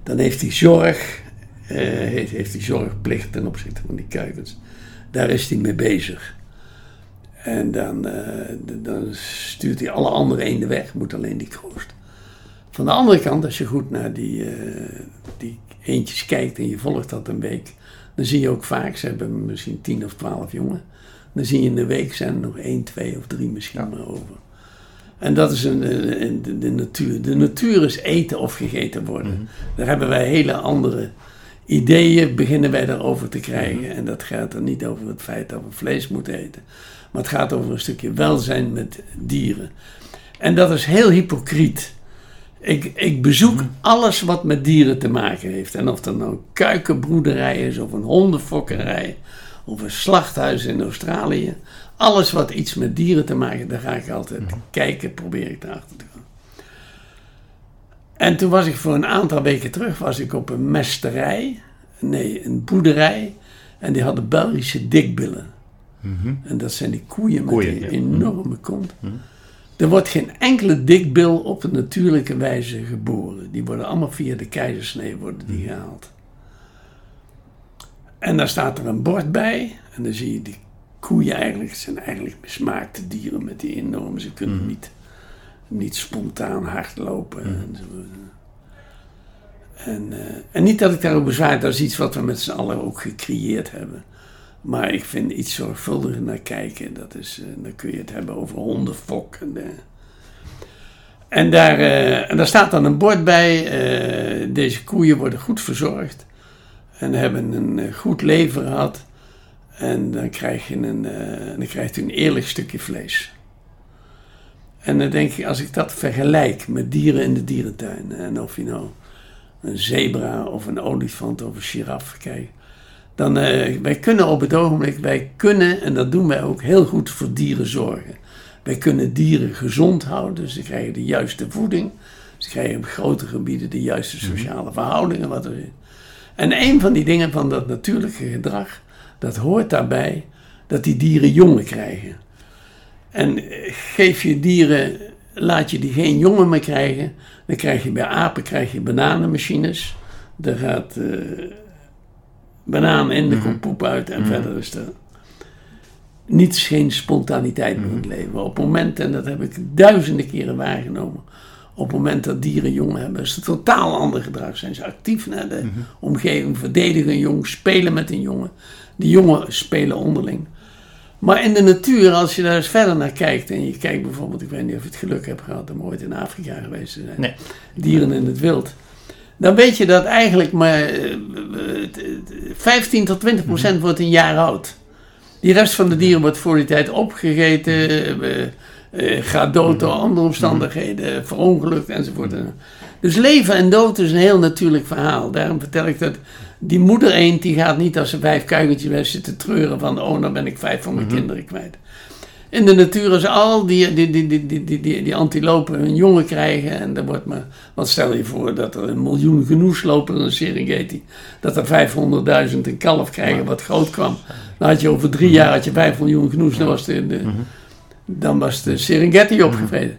Dan heeft hij zorg, eh, heeft, heeft hij zorgplicht ten opzichte van die kuikens. Daar is hij mee bezig. En dan, eh, dan stuurt hij alle andere eenden weg, moet alleen die kroost. Van de andere kant, als je goed naar die, eh, die eendjes kijkt en je volgt dat een week, dan zie je ook vaak, ze hebben misschien 10 of 12 jongen. Dan zie je in de week zijn er nog 1, 2 of 3 misschien maar over. En dat is een, de, de natuur. De natuur is eten of gegeten worden. Daar hebben wij hele andere ideeën, beginnen wij daarover te krijgen. En dat gaat er niet over het feit dat we vlees moeten eten. Maar het gaat over een stukje welzijn met dieren. En dat is heel hypocriet. Ik, ik bezoek alles wat met dieren te maken heeft. En of dat nou een kuikenbroederij is, of een hondenfokkerij, of een slachthuis in Australië. Alles wat iets met dieren te maken heeft, daar ga ik altijd kijken, probeer ik erachter te gaan. En toen was ik voor een aantal weken terug was ik op een mesterij, nee, een boerderij. En die hadden Belgische dikbillen. En dat zijn die koeien met die ja. enorme kont. Er wordt geen enkele dikbil op een natuurlijke wijze geboren. Die worden allemaal via de keizersnee worden die gehaald. En daar staat er een bord bij. En dan zie je die koeien eigenlijk. Het zijn eigenlijk mismaakte dieren met die enorme. Ze kunnen niet, niet spontaan hardlopen. En, zo. en, eh, en niet dat ik daarop bezwaar. Dat is iets wat we met z'n allen ook gecreëerd hebben. Maar ik vind iets zorgvuldiger naar kijken. Dat is, eh, dan kun je het hebben over hondenfok. En, eh. en, daar, eh, en daar staat dan een bord bij. deze koeien worden goed verzorgd. En hebben een goed leven gehad. En dan, krijg je een, dan krijgt u een eerlijk stukje vlees. En dan denk ik, als ik dat vergelijk met dieren in de dierentuin. En of je nou een zebra of een olifant of een giraf kijkt. Dan, eh, wij kunnen op het ogenblik, wij kunnen, en dat doen wij ook, heel goed voor dieren zorgen. Wij kunnen dieren gezond houden, ze krijgen de juiste voeding. Ze krijgen op grote gebieden de juiste sociale verhoudingen. Wat er is. En een van die dingen van dat natuurlijke gedrag, dat hoort daarbij dat die dieren jongen krijgen. En eh, geef je dieren, laat je die geen jongen meer krijgen, dan krijg je bij apen krijg je bananenmachines. Daar gaat eh banaan in, er komt poep uit en verder is er niets, geen spontaniteit meer in het leven. Op het moment, en dat heb ik duizenden keren waargenomen, op het moment dat dieren jongen hebben, is het totaal ander gedrag. Zijn ze actief naar de omgeving, verdedigen een jong, spelen met een jongen. Die jongen spelen onderling. Maar in de natuur, als je daar eens verder naar kijkt, en je kijkt bijvoorbeeld, ik weet niet of je het geluk hebt gehad om ooit in Afrika geweest te zijn, Nee. dieren in het wild, dan weet je dat eigenlijk maar eh, eh, 15 tot 20 procent wordt een jaar oud. Die rest van de dieren wordt voor die tijd opgegeten, eh, eh, gaat dood door andere omstandigheden, verongelukt enzovoort. Dus leven en dood is een heel natuurlijk verhaal. Daarom vertel ik dat die moeder eend, die gaat niet als ze vijf kuikentjes heeft zitten treuren van, oh, dan ben ik vijf van mijn kinderen kwijt. In de natuur als al die, die, die, die, die, die, die, die antilopen hun jongen krijgen. En dan wordt maar, wat stel je voor dat er een miljoen genoes lopen in een Serengeti. Dat er 500.000 een kalf krijgen wat groot kwam. Dan had je over drie jaar had je 5 miljoen genoes. Dan was de, de, dan was de Serengeti opgevreden.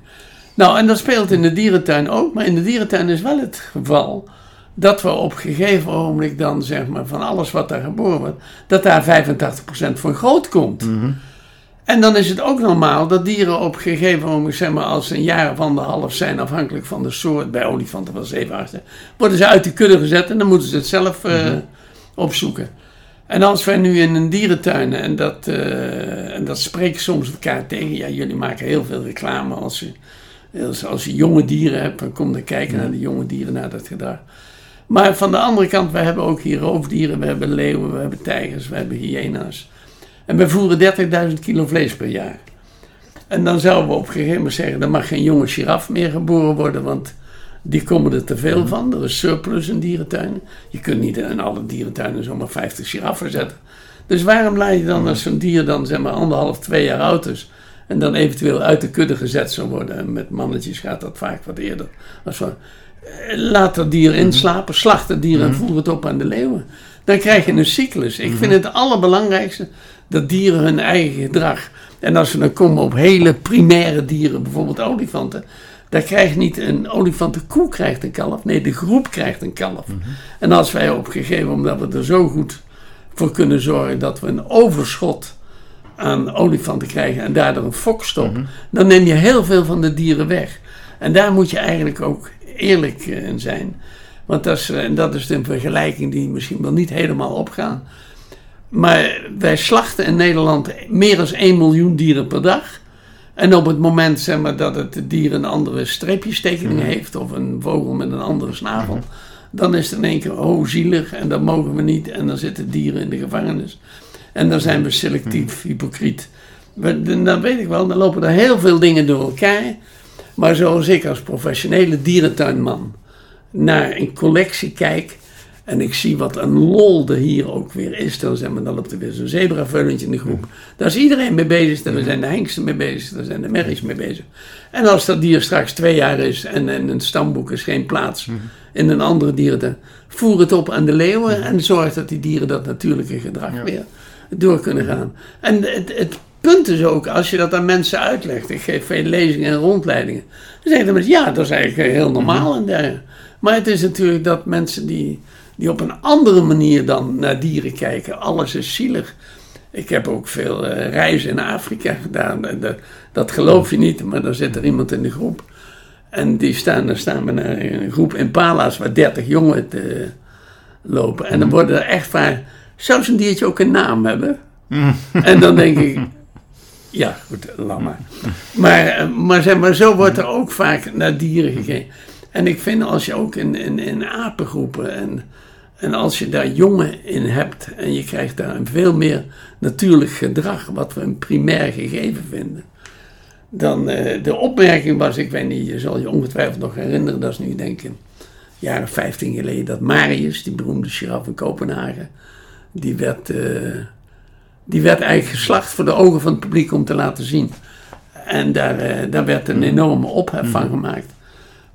Nou, en dat speelt in de dierentuin ook. Maar in de dierentuin is wel het geval dat we op gegeven ogenblik dan zeg maar van alles wat daar geboren wordt, dat daar 85% van groot komt. En dan is het ook normaal dat dieren op een gegeven moment, zeg maar, als ze een jaar of anderhalf zijn, afhankelijk van de soort, bij olifanten wel zeven, acht, worden ze uit de kudde gezet en dan moeten ze het zelf eh, opzoeken. En als wij nu in een dierentuin, en dat, eh, en dat spreekt soms elkaar tegen, ja, jullie maken heel veel reclame als je, als, als je jonge dieren hebt, dan kom dan kijken naar de jonge dieren, naar dat gedrag. Maar van de andere kant, we hebben ook hier roofdieren, we hebben leeuwen, we hebben tijgers, we hebben hyena's. En we voeren 30.000 kilo vlees per jaar. En dan zouden we op een gegeven moment zeggen, er mag geen jonge giraf meer geboren worden, want die komen er te veel van. Er is surplus in dierentuinen. Je kunt niet in alle dierentuinen zomaar 50 giraffen zetten. Dus waarom laat je dan als zo'n dier dan zeg maar anderhalf, twee jaar oud is... en dan eventueel uit de kudde gezet zou worden... en met mannetjes gaat dat vaak wat eerder. Als we, eh, laat dat dier inslapen, slacht het dier en voer het op aan de leeuwen. Dan krijg je een cyclus. Ik vind het allerbelangrijkste dat dieren hun eigen gedrag... en als we dan komen op hele primaire dieren, bijvoorbeeld olifanten... Daar krijgt niet een olifant, de koe krijgt een kalf. Nee, de groep krijgt een kalf. En als wij op een gegeven moment, omdat we er zo goed voor kunnen zorgen dat we een overschot aan olifanten krijgen en daardoor een fokstop, dan neem je heel veel van de dieren weg. En daar moet je eigenlijk ook eerlijk eh, in zijn. Want dat is, eh, en dat is een vergelijking die misschien wel niet helemaal opgaan. Maar wij slachten in Nederland meer dan 1 miljoen dieren per dag. En op het moment zeg maar, dat het dier een andere streepjestekening heeft, of een vogel met een andere snavel, dan is het in één keer, oh zielig, en dat mogen we niet, en dan zitten dieren in de gevangenis. En dan zijn we selectief hypocriet. We- Dan weet ik wel, dan lopen er heel veel dingen door elkaar. Maar zoals ik als professionele dierentuinman naar een collectie kijk. En ik zie wat een lol er hier ook weer is. Dan, zeg maar, dan loopt er weer zo'n zebravullentje in de groep. Daar is iedereen mee bezig. Daar zijn de hengsten mee bezig. Daar zijn de merries mee bezig. En als dat dier straks twee jaar is en in een stamboek is geen plaats in een andere dierentuin. Voer het op aan de leeuwen en zorg dat die dieren dat natuurlijke gedrag weer door kunnen gaan. En het, het punt is ook, als je dat aan mensen uitlegt. Ik geef veel lezingen en rondleidingen. Dan zeggen de mensen, ja, dat is eigenlijk heel normaal. en dergelijke. Maar het is natuurlijk dat mensen die, die op een andere manier dan naar dieren kijken. Alles is zielig. Ik heb ook veel eh, reizen in Afrika gedaan. En dat, dat geloof je niet, maar dan zit er iemand in de groep. En die staan, dan staan we naar een groep impala's waar 30 jongen te lopen. En dan worden er echt vaak. Zou zo'n diertje ook een naam hebben? En dan denk ik. Ja, goed, laat maar. Maar, eh, maar, zeg maar zo wordt er ook vaak naar dieren gekeken. En ik vind als je ook in, in, in apengroepen en, en als je daar jongen in hebt en je krijgt daar een veel meer natuurlijk gedrag, wat we een primair gegeven vinden. Dan eh, de opmerking was, ik weet niet, je zal je ongetwijfeld nog herinneren, dat is nu denk ik jaren 15 geleden, dat Marius, die beroemde giraf in Kopenhagen, die werd, eh, die werd eigenlijk geslacht voor de ogen van het publiek om te laten zien. En daar, eh, daar werd een enorme ophef van gemaakt.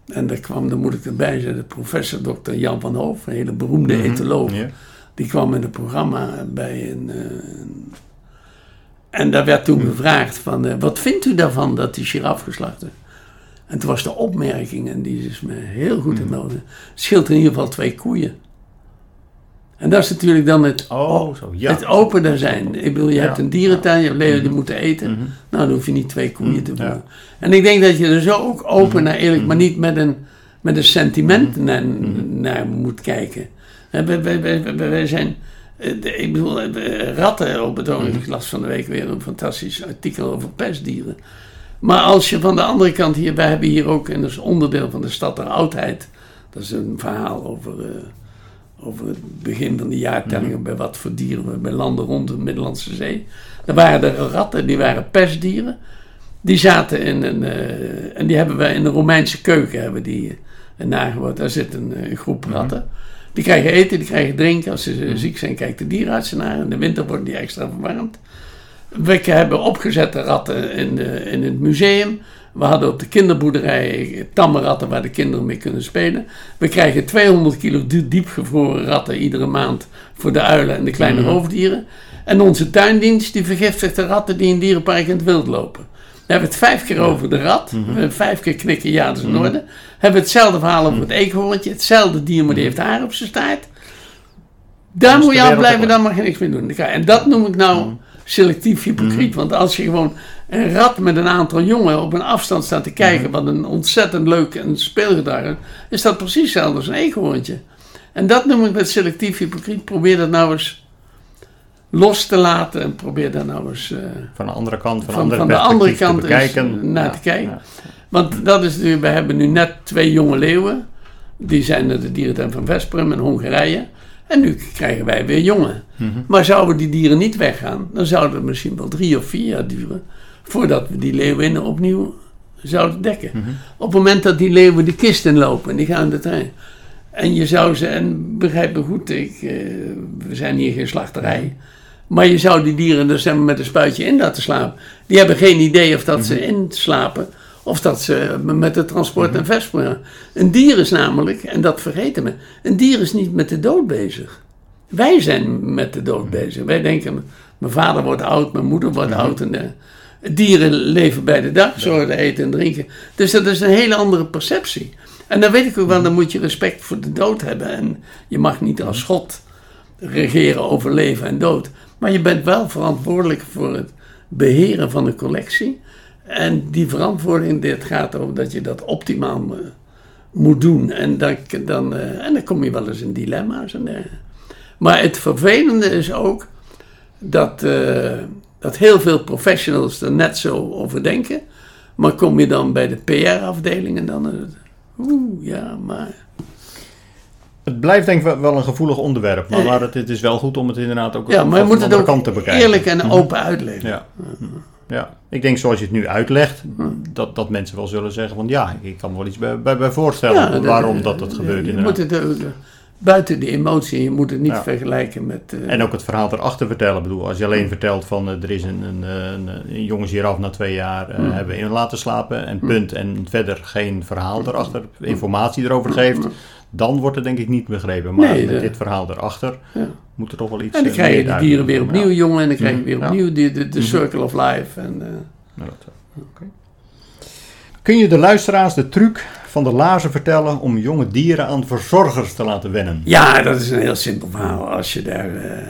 En daar kwam, dan moet ik erbij zeggen, de professor Dr. Jan van Hoof, een hele beroemde etoloog. ja. Die kwam in het programma bij een. eh, en daar werd toen gevraagd: van, eh, wat vindt u daarvan dat die giraf geslacht is? En toen was de opmerking, en die is me heel goed in orde. Het scheelt in ieder geval twee koeien. En dat is natuurlijk dan het, Oh, zo, ja. het opener zijn. Ik bedoel, je hebt een dierentuin, je hebt leeuwen die moeten eten. Nou, dan hoef je niet twee koeien te Ja. voeren. En ik denk dat je er zo ook open naar eerlijk, maar niet met een, met een sentiment naar, naar moet kijken. Wij, wij, wij, wij- wij zijn, eh, ik bedoel, eh, ratten op het ogenblik. Ik las van de week weer een fantastisch artikel over pestdieren. Maar als je van de andere kant hier, wij hebben hier ook, en dat is onderdeel van de stad der oudheid. Dat is een verhaal over, eh, over het begin van de jaartellingen, bij wat voor dieren we bij landen rond de Middellandse Zee. Daar waren er ratten, die waren pestdieren. Die zaten in een, eh, en die hebben wij in de Romeinse keuken hebben die uh, nageboord. Daar zit een, eh, groep ratten. Die krijgen eten, die krijgen drinken. Als ze eh, ziek zijn, kijkt de dierenarts naar. In de winter worden die extra verwarmd. We hebben opgezette ratten in, de, in het museum. We hadden op de kinderboerderij tamme ratten waar de kinderen mee kunnen spelen. We krijgen 200 kilo die- diepgevroren ratten iedere maand voor de uilen en de kleine roofdieren. En onze tuindienst die vergiftigt de ratten die in dierenpark in het wild lopen. We hebben het vijf keer over de rat. We hebben vijf keer knikken, ja, dat is in orde. Hebben we hetzelfde verhaal over het eekhoorntje. Hetzelfde dier, maar die heeft haar op zijn staart. Daar is moet je afblijven, ook dan mag je niks meer doen. En dat noem ik nou selectief hypocriet. Want als je gewoon een rat met een aantal jongen op een afstand staat te kijken, wat een ontzettend leuk en speelgedrag is, is dat precies hetzelfde als een eekhoorntje. En dat noem ik met selectief hypocriet. Probeer dat nou eens los te laten en probeer daar nou eens eh, Van de andere kant, van, van, andere van de andere perspectief kant te naar Ja, te kijken. ja. Want dat is nu, we hebben nu net twee jonge leeuwen. Die zijn naar de dierentuin van Vesprum in Hongarije. En nu krijgen wij weer jongen. Mhm. Maar zouden die dieren niet weggaan, dan zouden het misschien wel drie of vier jaar duren voordat we die leeuwinnen opnieuw zouden dekken. Mhm. Op het moment dat die leeuwen de kist inlopen en die gaan de trein. En je zou ze, en begrijp me goed, ik, eh, we zijn hier geen slachterij. Maar je zou die dieren dus met een spuitje in laten slapen. Die hebben geen idee of dat ze inslapen of dat ze met het transport en Vesprum. Een dier is namelijk, en dat vergeten we, een dier is niet met de dood bezig. Wij zijn met de dood bezig. Wij denken, mijn vader wordt oud, mijn moeder wordt oud. En de dieren leven bij de dag, zorgen eten en drinken. Dus dat is een hele andere perceptie. En dan weet ik ook wel, dan moet je respect voor de dood hebben. En je mag niet als God regeren over leven en dood. Maar je bent wel verantwoordelijk voor het beheren van een collectie. En die verantwoording, dit gaat over dat je dat optimaal eh, moet doen. En dan, dan, eh, en dan kom je wel eens in dilemma's. En, maar het vervelende is ook dat, eh, dat heel veel professionals er net zo over denken. Maar kom je dan bij de PR-afdeling en dan het... Oeh, ja, maar... Het blijft denk ik wel- een gevoelig onderwerp. Maar, maar het, het is wel goed om het inderdaad ook Ja, maar je moet het andere ook kant te bekijken. eerlijk en open uitleggen. Ja. ja, ik denk zoals je het nu uitlegt, dat, dat mensen wel zullen zeggen van ja, ik kan me wel iets bij, bij, bij voorstellen Ja, waarom dat- dat, dat gebeurt Je inderdaad. moet het ook, eh, buiten de emotie, je moet het niet Ja. vergelijken met... eh, En ook het verhaal erachter vertellen. Ik bedoel, als je alleen vertelt van eh, er is een, een, een, een jongens hieraf na twee jaar eh, hebben we in laten slapen en punt. En verder geen verhaal erachter, informatie erover geeft. Dan wordt het denk ik niet begrepen. Maar Nee, met de- dit verhaal erachter Ja. moet er toch wel iets en dan eh, krijg je de dieren weer opnieuw jongen en dan krijg je weer ja. opnieuw de, de, de Mhm. circle of life. En, eh, Ja, eh. Kun je de luisteraars de truc van de laarzen vertellen om jonge dieren aan verzorgers te laten wennen? Ja, dat is een heel simpel verhaal. Als je daar, eh,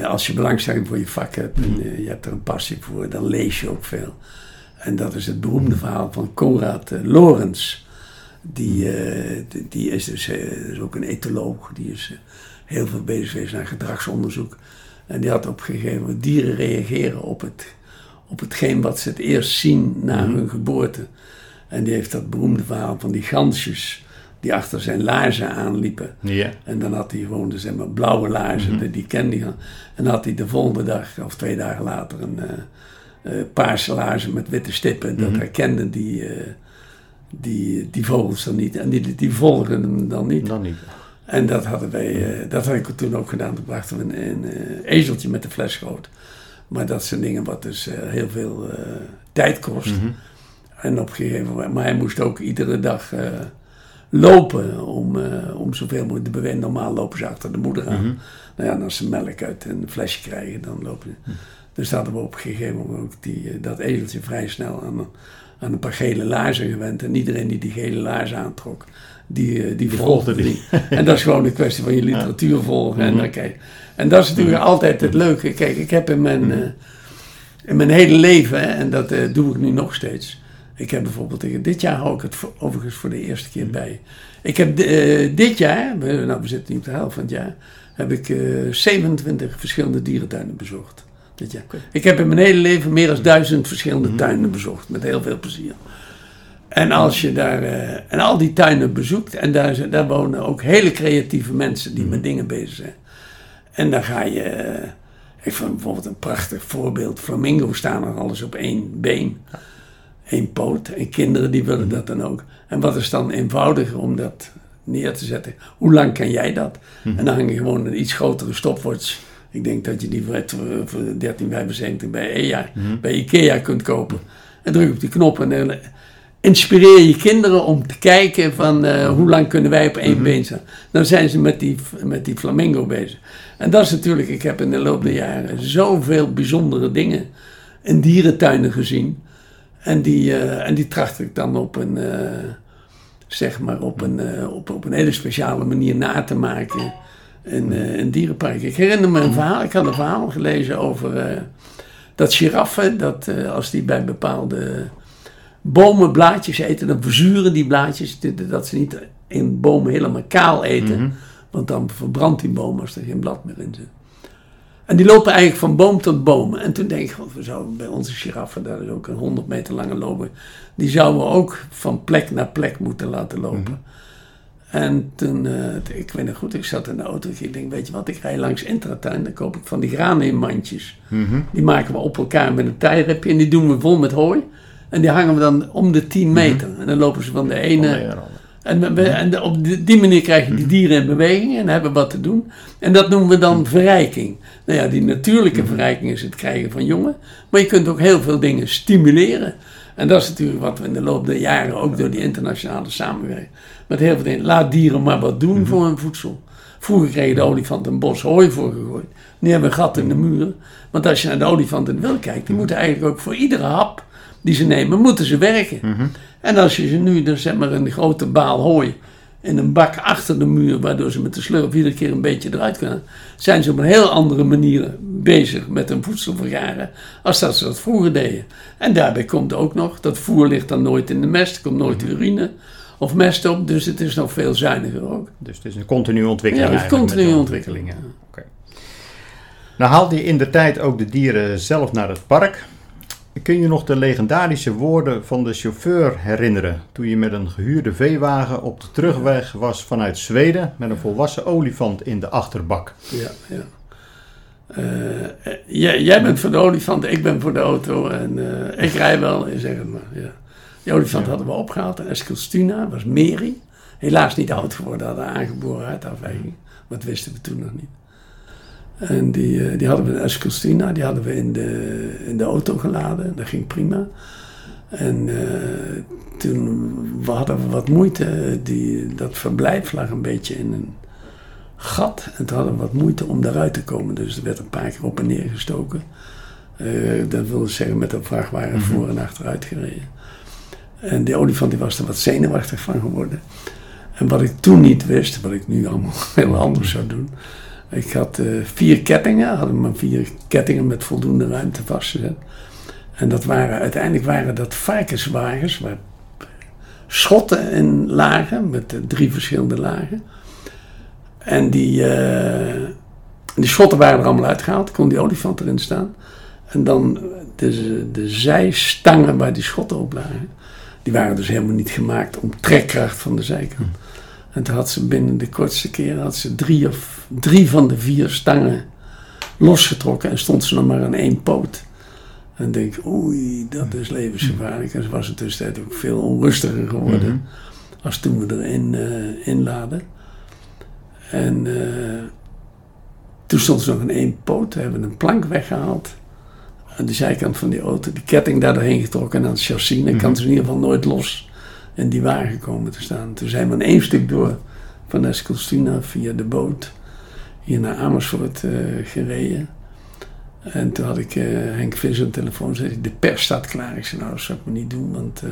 eh, als je belangstelling voor je vak hebt en Mhm. eh, je hebt er een passie voor, dan lees je ook veel. En dat is het beroemde verhaal van Konrad eh, Lorenz. Die, die, die is dus is ook een etoloog. Die is heel veel bezig geweest aan gedragsonderzoek. En die had op een gegeven moment dieren reageren op, het, op hetgeen wat ze het eerst zien na Mhm. hun geboorte. En die heeft dat beroemde verhaal van die gansjes die achter zijn laarzen aanliepen. Ja. En dan had hij gewoon de zeg maar, blauwe laarzen, die- die kende hij. En dan had hij de volgende dag, of twee dagen later, een eh, eh, paarse laarzen met witte stippen. Dat herkenden die, eh, die, die vogels dan niet. En die, die volgden hem dan niet. Dan niet. En dat hadden wij, dat had ik toen ook gedaan. Toen brachten we een, een ezeltje met de flesgoot. Maar dat zijn dingen wat dus heel veel tijd kost. Mhm. En op een gegeven moment, maar hij moest ook iedere dag eh, lopen om, eh, om zoveel mogelijk te bewegen. Normaal lopen ze achter de moeder aan. Mhm. Nou ja, als ze melk uit een flesje krijgen, dan lopen ze. Dus hadden we op een gegeven moment ook die, eh, dat ezeltje vrij snel aan, aan een paar gele laarzen gewend. En iedereen die die gele laarzen aantrok, die, die, volgde die. en dat is gewoon een kwestie van je [LAUGHS] literatuur volgen. En, Mhm. dan kijk, en dat is natuurlijk altijd het leuke. Kijk, ik heb in mijn, in mijn hele leven, hè, en dat doe ik nu nog steeds. Ik heb bijvoorbeeld, tegen- dit jaar hou ik het voor- overigens voor de eerste keer bij. Ik heb eh, dit jaar, we, nou we zitten nu op de helft van het jaar, heb ik eh, 27 verschillende dierentuinen bezocht. Dit jaar. Ik heb in mijn hele leven meer dan duizend verschillende tuinen bezocht, met heel veel plezier. En als je daar, eh, en al die tuinen bezoekt, en daar, daar wonen ook hele creatieve mensen die met dingen bezig zijn. En dan ga je, eh, ik vond bijvoorbeeld een prachtig voorbeeld, flamingo's staan nog alles op één been, één poot. En kinderen die willen dat dan ook. En wat is dan eenvoudiger om dat neer te zetten? Hoe lang kan jij dat? En dan hang je gewoon een iets grotere stopwatch Ik denk dat je die voor, voor 1375 bij, EA, bij Ikea kunt kopen. En druk op die knop en dan inspireer je kinderen om te kijken van eh, hoe lang kunnen wij op één been staan. Dan zijn ze met die, met die flamingo bezig. En dat is natuurlijk, ik heb in de loop der jaren zoveel bijzondere dingen in dierentuinen gezien. En die, eh, en die tracht ik dan op een, eh, zeg maar op een, eh, op, op een hele speciale manier na te maken in, eh in dierenpark. Ik herinner me een verhaal, ik had een verhaal gelezen over dat giraffen, dat als die bij bepaalde bomen blaadjes eten, dan verzuren die blaadjes, dat ze niet in bomen helemaal kaal eten. Want dan verbrandt die boom als er geen blad meer in zit. En die lopen eigenlijk van boom tot boom. En toen denk ik, God, we zouden bij onze giraffen, daar is ook een 100 meter lange loper, die zouden we ook van plek naar plek moeten laten lopen. En toen, eh, ik weet nog goed, ik zat in de auto. Ik denk, weet je wat, ik rij langs Intratuin. Dan koop ik van die graanmandjes. Die maken we op elkaar met een tijrepje. En die doen we vol met hooi. En die hangen we dan om de 10 meter. En dan lopen ze van de ene... En, we- en op die, manier krijg je die dieren in beweging en hebben wat te doen. En dat noemen we dan verrijking. Nou ja, die natuurlijke verrijking is het krijgen van jongen. Maar je kunt ook heel veel dingen stimuleren. En dat is natuurlijk wat we in de loop der jaren, ook door die internationale samenwerking, met heel veel dingen. Laat dieren maar wat doen voor hun voedsel. Vroeger kreeg de olifant een bos hooi voor gegooid. Nu hebben we een gat in de muur. Want als je naar de olifant in wil kijkt, die moeten eigenlijk ook voor iedere hap die ze nemen, moeten ze werken. En als je ze nu, dus zeg maar, een grote baal hooi in een bak achter de muur, waardoor ze met de slurf iedere keer een beetje eruit kunnen, zijn ze op een heel andere manier bezig met hun voedsel vergaren, als dat ze dat vroeger deden. En daarbij komt ook nog, dat voer ligt dan nooit in de mest, er komt nooit urine of mest op, dus het is nog veel zuiniger ook. Dus het is een continue ontwikkeling. Ja, het is continue ontwikkeling. ontwikkelingen. Oké. Nou haalde je in de tijd ook de dieren zelf naar het park. Kun je nog de legendarische woorden van de chauffeur herinneren toen je met een gehuurde veewagen op de terugweg was vanuit Zweden met een volwassen olifant in de achterbak? Ja, ja. Eh, jij, jij bent voor de olifant, ik ben voor de auto en eh, ik rij wel, zeg het maar. Ja. Die olifant hadden we opgehaald in Eskilstuna, was Meri. Helaas niet oud geworden, hadden aangeboren uitafwijking. Maar dat wisten we toen nog niet. En die, eh, die hadden we in Eskilstuna, die hadden we in de, in de auto geladen. Dat ging prima. En eh, toen we hadden we wat moeite. Die, dat verblijf lag een beetje in een gat. En toen hadden we wat moeite om daaruit te komen. Dus er werd een paar keer op en neer gestoken. Eh, dat wilde zeggen met een vrachtwagen voor en achteruit gereden. En die olifant die was er wat zenuwachtig van geworden. En wat ik toen niet wist, wat ik nu allemaal [LAUGHS] heel anders zou doen. Ik had eh, vier kettingen, hadden maar vier kettingen met voldoende ruimte vastgezet. En dat waren, uiteindelijk waren dat varkenswagens waar schotten in lagen, met eh, drie verschillende lagen. En die, eh, die schotten waren er allemaal uitgehaald, kon die olifant erin staan. En dan de, de zijstangen waar die schotten op lagen, die waren dus helemaal niet gemaakt om trekkracht van de zijkant. En toen had ze binnen de kortste keren had ze drie, of, drie van de vier stangen losgetrokken en stond ze nog maar aan één poot. En ik denk, oei, dat is levensgevaarlijk. En ze was in de tussentijd ook veel onrustiger geworden als toen we erin eh inladen. En eh, toen stond ze nog aan één poot. We hebben een plank weggehaald. Aan de zijkant van die auto. Die ketting daar doorheen getrokken aan het chassis. Dan kan ze in ieder geval nooit los in die wagen komen te staan. Toen zijn we in één stuk door van Eskilstuna via de boot hier naar Amersfoort eh, gereden. En toen had ik eh, Henk Vis aan de telefoon. Zei hij, de pers staat klaar. Ik zei, nou dat zou ik me niet doen. Want eh,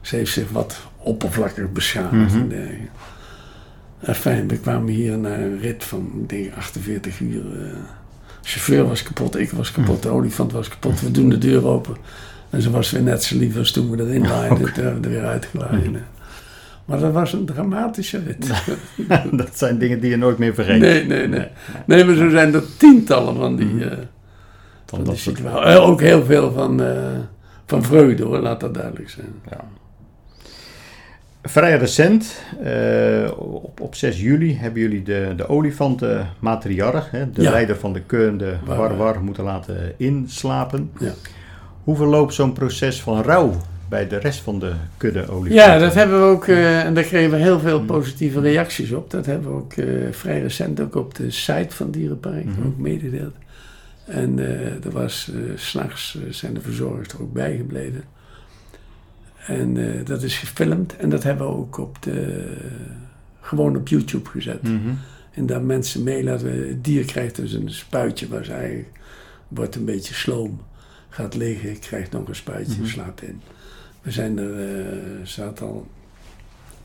ze heeft zich wat oppervlakkig beschadigd. en dergelijke. En fijn, we kwamen hier naar een rit van ik denk 48 uur. de chauffeur was kapot, ik was kapot, de olifant was kapot. We doen de deur open. En ze was weer net zo lief als toen we erin [LAUGHS] laaiden. Toen hebben we er weer uitgeladen. Maar dat was een dramatische rit. [LAUGHS] dat zijn dingen die je nooit meer vergeet. Nee, nee, nee. Nee, maar zo zijn er tientallen van die, van die soort- situaties. Eh, Ook heel veel van, eh, van vreugde hoor, laat dat duidelijk zijn. Ja. Vrij recent, op, op 6 juli, hebben jullie de, de olifanten matriarch, hè, de Ja. leider van de keun, de War- Warwar, moeten laten inslapen. Ja. Hoe verloopt zo'n proces van rouw bij de rest van de kudde olifanten? Ja, dat hebben we ook, eh, en daar kregen we heel veel positieve reacties op. Dat hebben we ook eh, vrij recent ook op de site van Dierenpark Mhm. ook meegedeeld. En eh, er was, s s'nachts zijn de verzorgers er ook bijgebleven. En dat is gefilmd en dat hebben we ook op de, gewoon op YouTube gezet. Mhm. En daar mensen mee laten. Het dier krijgt dus een spuitje waar ze eigenlijk wordt een beetje sloom. Gaat liggen, krijgt nog een spuitje, slaapt in. We zijn er, eh ze had al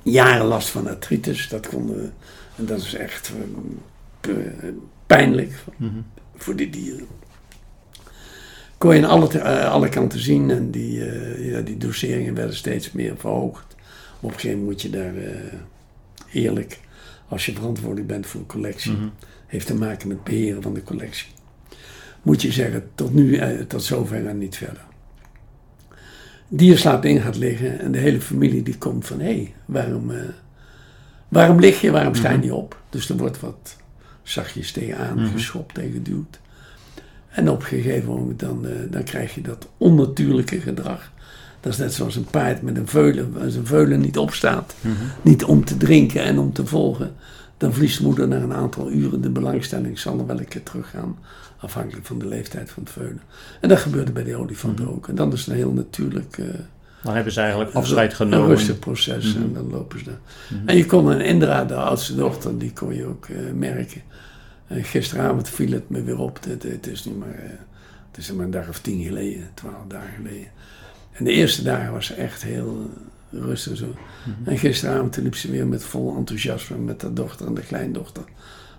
jaren last van artritis. Dat konden we, en dat is echt eh, pijnlijk Mhm. voor die dieren. Kon je aan alle, eh, alle kanten zien en die, eh, ja, die doseringen werden steeds meer verhoogd. Op een gegeven moment moet je daar eh, eerlijk, als je verantwoordelijk bent voor een collectie, Mhm. heeft te maken met beheren van de collectie. Moet je zeggen, tot nu, eh, tot zover en niet verder. Dier slaapt in, gaat liggen en de hele familie die komt van, hé, hey, waarom, eh, waarom lig je, waarom sta je niet op? Dus er wordt wat zachtjes tegenaan Mhm. geschopt. En op een gegeven moment dan, eh, dan krijg je dat onnatuurlijke gedrag. Dat is net zoals een paard met een veulen. Als een veulen niet opstaat, Mhm. niet om te drinken en om te volgen, dan verliest moeder na een aantal uren de belangstelling. Zal er wel een keer teruggaan, afhankelijk van de leeftijd van het veulen. En dat gebeurde bij die olifanten Mhm. ook. En dan is het een heel natuurlijk eh, Dan hebben ze eigenlijk afscheid een genomen. rustig proces Mhm. en dan lopen ze daar. Mhm. En je kon een Indra, de oudste dochter, die kon je ook eh, merken. En gisteravond viel het me weer op. Het, het is niet maar, eh, het is maar een dag of tien geleden, twaalf dagen geleden. En de eerste dagen was ze echt heel rustig zo. Mhm. En gisteravond liep ze weer met vol enthousiasme met de dochter en de kleindochter.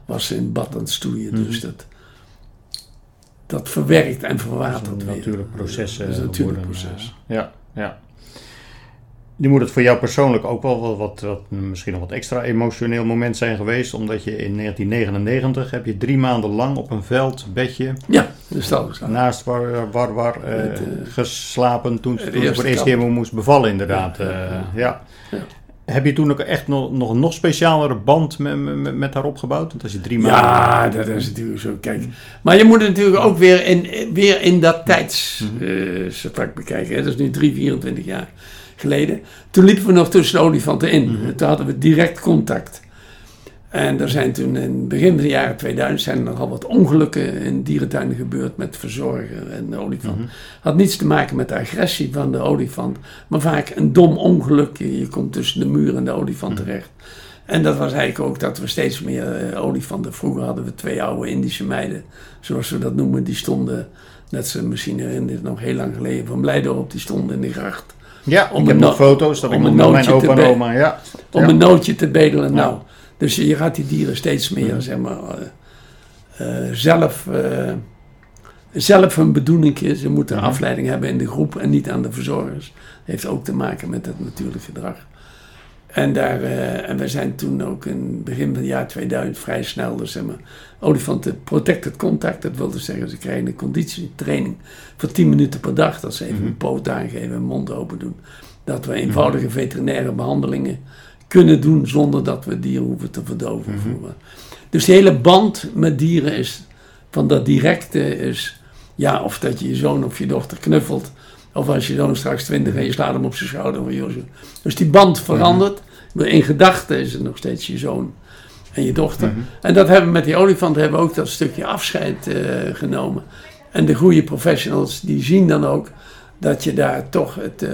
Was ze in bad aan het stoeien. Mhm. Dus dat, dat verwerkt en verwatert weer. natuurlijk proces. Dat is een natuurlijk proces. eh, ja, ja. Nu moet het voor jou persoonlijk ook wel wat, wat, wat, misschien nog wat extra emotioneel moment zijn geweest. Omdat je in 1999 heb je drie maanden lang op een veldbedje Ja, naast War War, war eh, Het, eh, geslapen toen, ze voor de eerste keer moest bevallen inderdaad. Ja, eh, ja, ja, ja. Heb je toen ook echt nog, nog een nog specialere band met, met, met haar opgebouwd? Want als je drie maanden... Ja, dat is natuurlijk zo. Kijk, maar je moet het natuurlijk ook weer in, weer in dat Mhm. tijdsvak bekijken. hè. Dat is nu 3, 24 jaar geleden. Toen liepen we nog tussen de olifanten in. Mhm. Toen hadden we direct contact. En er zijn toen in begin van de jaren 2000 zijn er nogal wat ongelukken in dierentuinen gebeurd met verzorger en de olifant. Mhm. Had niets te maken met de agressie van de olifant, maar vaak een dom ongeluk. Je je komt tussen de muur en de olifant Mhm. terecht. En dat was eigenlijk ook dat we steeds meer eh, olifanten. Vroeger hadden we twee oude Indische meiden, zoals we dat noemen. Die stonden, net ze misschien herinneren, nog heel lang geleden van Blijdorp, die stonden in de gracht. Ja, Om ik heb nog foto's dat ik om nog mijn opa te en oma... Ja. Om Ja. een nootje te bedelen. Ja. Nou, dus je, gaat die dieren steeds meer, zeg maar, eh, zelf, eh, zelf hun bedoeling. Ze moeten afleiding hebben in de groep en niet aan de verzorgers. heeft ook te maken met het natuurlijk gedrag. En, daar, eh, en we zijn toen ook in begin van het jaar 2000 vrij snel, dus zeg maar, olifanten protected contact. Dat wil dus zeggen, ze krijgen een conditietraining voor 10 minuten per dag. Dat ze even Mhm. een poot aangeven en mond open doen. Dat we eenvoudige veterinaire behandelingen kunnen doen zonder dat we dieren hoeven te verdoven. Mhm. Dus de hele band met dieren is van dat directe is, ja, of dat je je zoon of je dochter knuffelt. Of als je zoon straks twintig en je slaat hem op zijn schouder. Van, joh. Dus die band verandert. Maar in gedachten is het nog steeds je zoon en je dochter. Mhm. En dat hebben we met die olifant hebben we ook dat stukje afscheid eh, genomen. En de goede professionals die zien dan ook dat je daar toch het, eh,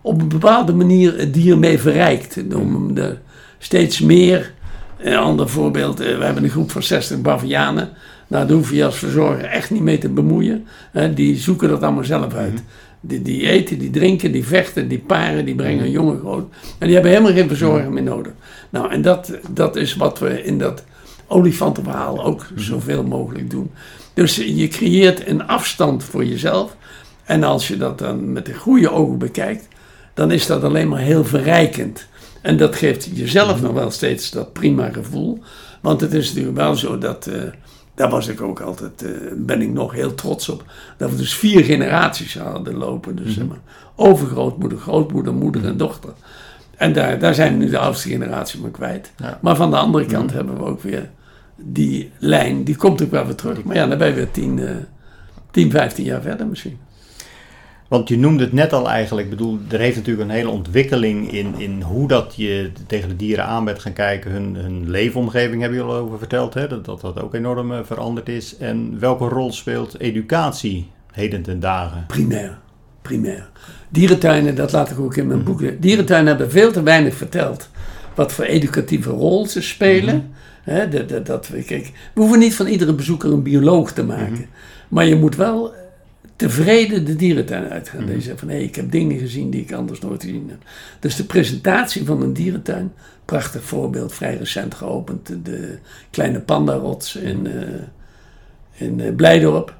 op een bepaalde manier het dier mee verrijkt. Om hem de, steeds meer. Een ander voorbeeld, eh, we hebben een groep van 60 bavianen. Nou, daar hoef je als verzorger echt niet mee te bemoeien. Hè, die zoeken dat allemaal zelf uit. Die, die eten, die drinken, die vechten, die paren, die brengen jongen groot. En die hebben helemaal geen verzorger meer nodig. Nou, en dat, dat is wat we in dat olifantenverhaal ook zoveel mogelijk doen. Dus je creëert een afstand voor jezelf. En als je dat dan met de goede ogen bekijkt, dan is dat alleen maar heel verrijkend. En dat geeft jezelf nog wel steeds dat prima gevoel. Want het is natuurlijk wel zo dat, eh, daar was ik ook altijd, eh, ben ik nog heel trots op, dat we dus vier generaties hadden lopen. Dus zeg maar, overgrootmoeder, grootmoeder, moeder en dochter. En daar, daar zijn we nu de oudste generatie maar kwijt. Ja. Maar van de andere kant hebben we ook weer die lijn, die komt ook wel weer terug. Maar ja, dan ben je weer 10, eh 10 15 jaar verder misschien. Want je noemde het net al eigenlijk. Ik bedoel, er heeft natuurlijk een hele ontwikkeling in, in hoe dat je tegen de dieren aan bent gaan kijken. Hun, hun leefomgeving hebben jullie al over verteld. Hè? Dat, dat dat ook enorm eh, veranderd is. En welke rol speelt educatie heden ten dagen? Primair. Primair. Dierentuinen, dat laat ik ook in mijn boeken. Dierentuinen hebben veel te weinig verteld wat voor educatieve rol ze spelen. Hè, dat, dat, kijk, we hoeven niet van iedere bezoeker een bioloog te maken. Maar je moet wel tevreden de dierentuin uitgaan. Dat je zegt van hé, ik heb dingen gezien die ik anders nooit gezien heb. Dus de presentatie van een dierentuin, prachtig voorbeeld, vrij recent geopend. De kleine pandarots in, eh, in eh, Blijdorp.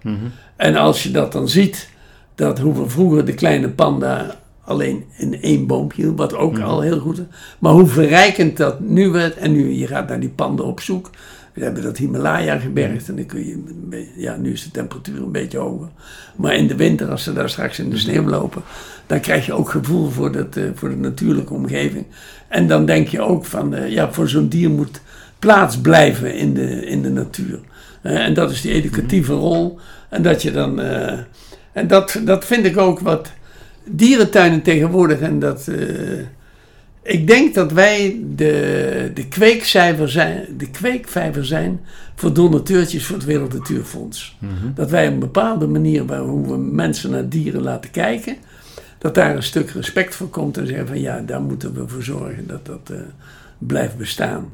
En als je dat dan ziet, dat hoe we vroeger de kleine panda alleen in één boompje hield, wat ook al heel goed is. Maar hoe verrijkend dat nu werd. En nu, je gaat naar die panda op zoek. We hebben dat Himalaya gebergd en dan kun je, ja, nu is de temperatuur een beetje hoger. Maar in de winter, als ze daar straks in de sneeuw lopen, dan krijg je ook gevoel voor, dat, eh, voor de natuurlijke omgeving. En dan denk je ook van, eh, ja, voor zo'n dier moet plaats blijven in de, in de natuur. Eh, en dat is die educatieve rol. En dat je dan, en dat, dat vind ik ook wat dierentuinen tegenwoordig, en dat, ik denk dat wij de, de, kweekcijfer zijn, de kweekvijver zijn voor donateurtjes voor het Wereld Natuurfonds. Dat wij op een bepaalde manier, waar, hoe we mensen naar dieren laten kijken, dat daar een stuk respect voor komt en zeggen van ja, daar moeten we voor zorgen dat dat eh, blijft bestaan.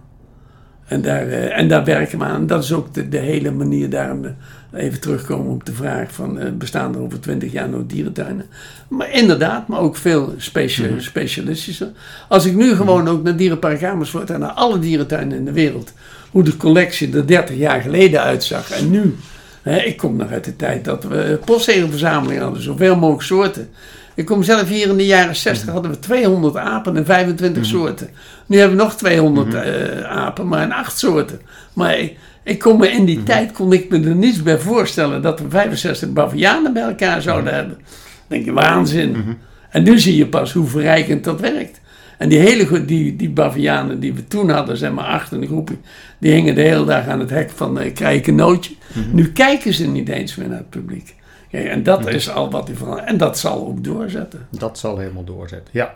En daar, eh, en daar werken we aan. Dat is ook de, de hele manier, daarom eh, even terugkomen op de vraag van eh, bestaan er over twintig jaar nog dierentuinen? Maar inderdaad, maar ook veel specia- specialistischer. Als ik nu gewoon ook naar Dierenpark Amersfoort en naar alle dierentuinen in de wereld, hoe de collectie er 30 jaar geleden uitzag en nu. Hè, ik kom nog uit de tijd dat we postzegelverzameling hadden, zoveel mogelijk soorten. Ik kom zelf hier in de jaren 60 hadden we 200 apen en 25 soorten. Nu hebben we nog 200 eh, apen, maar in 8 soorten. Maar ik, ik kon me in die tijd kon ik me er niets bij voorstellen dat we 65 bavianen bij elkaar zouden hebben. Dan denk je, waanzin. En nu zie je pas hoe verrijkend dat werkt. En die hele die, die bavianen die we toen hadden, zeg maar acht in een groepje, die hingen de hele dag aan het hek van uh, krijg ik een nootje. Nu kijken ze niet eens meer naar het publiek. Kijk, en dat is al wat die verandert. En dat zal ook doorzetten. Dat zal helemaal doorzetten, ja.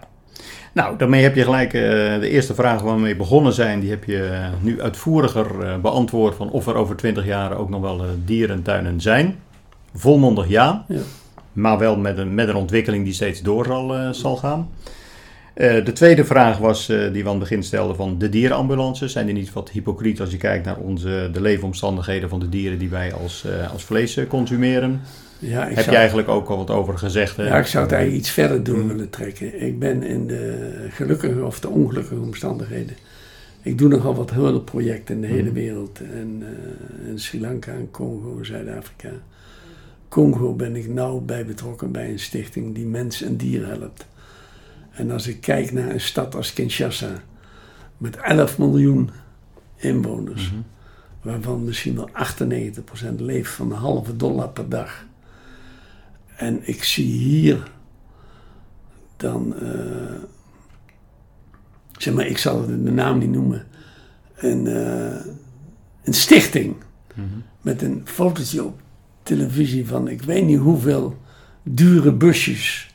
Nou, daarmee heb je gelijk eh, de eerste vraag waar we mee begonnen zijn, die heb je eh, nu uitvoeriger eh, beantwoord van of er over 20 jaar ook nog wel eh, dierentuinen zijn. Volmondig ja, Ja. maar wel met een, met een ontwikkeling die steeds door zal, zal gaan. De tweede vraag was, die we aan het begin stelden, van de dierenambulances. Zijn die niet wat hypocriet als je kijkt naar onze, de leefomstandigheden van de dieren die wij als, als vlees consumeren? Ja, ik Heb zou, je eigenlijk ook al wat over gezegd? hè? ja, ik zou het eigenlijk iets verder door willen trekken. Ik ben in de gelukkige of de ongelukkige omstandigheden. Ik doe nogal wat hulpprojecten in de hele wereld. En, eh, in Sri Lanka, en Congo, Zuid-Afrika. Congo ben ik nauw bij betrokken bij een stichting die mensen en dieren helpt. En als ik kijk naar een stad als Kinshasa, met 11 miljoen inwoners, waarvan misschien wel 98% leeft van een halve dollar per dag. En ik zie hier dan, eh, zeg maar, ik zal de naam niet noemen, een, eh, een stichting met een fotootje op televisie van ik weet niet hoeveel dure busjes.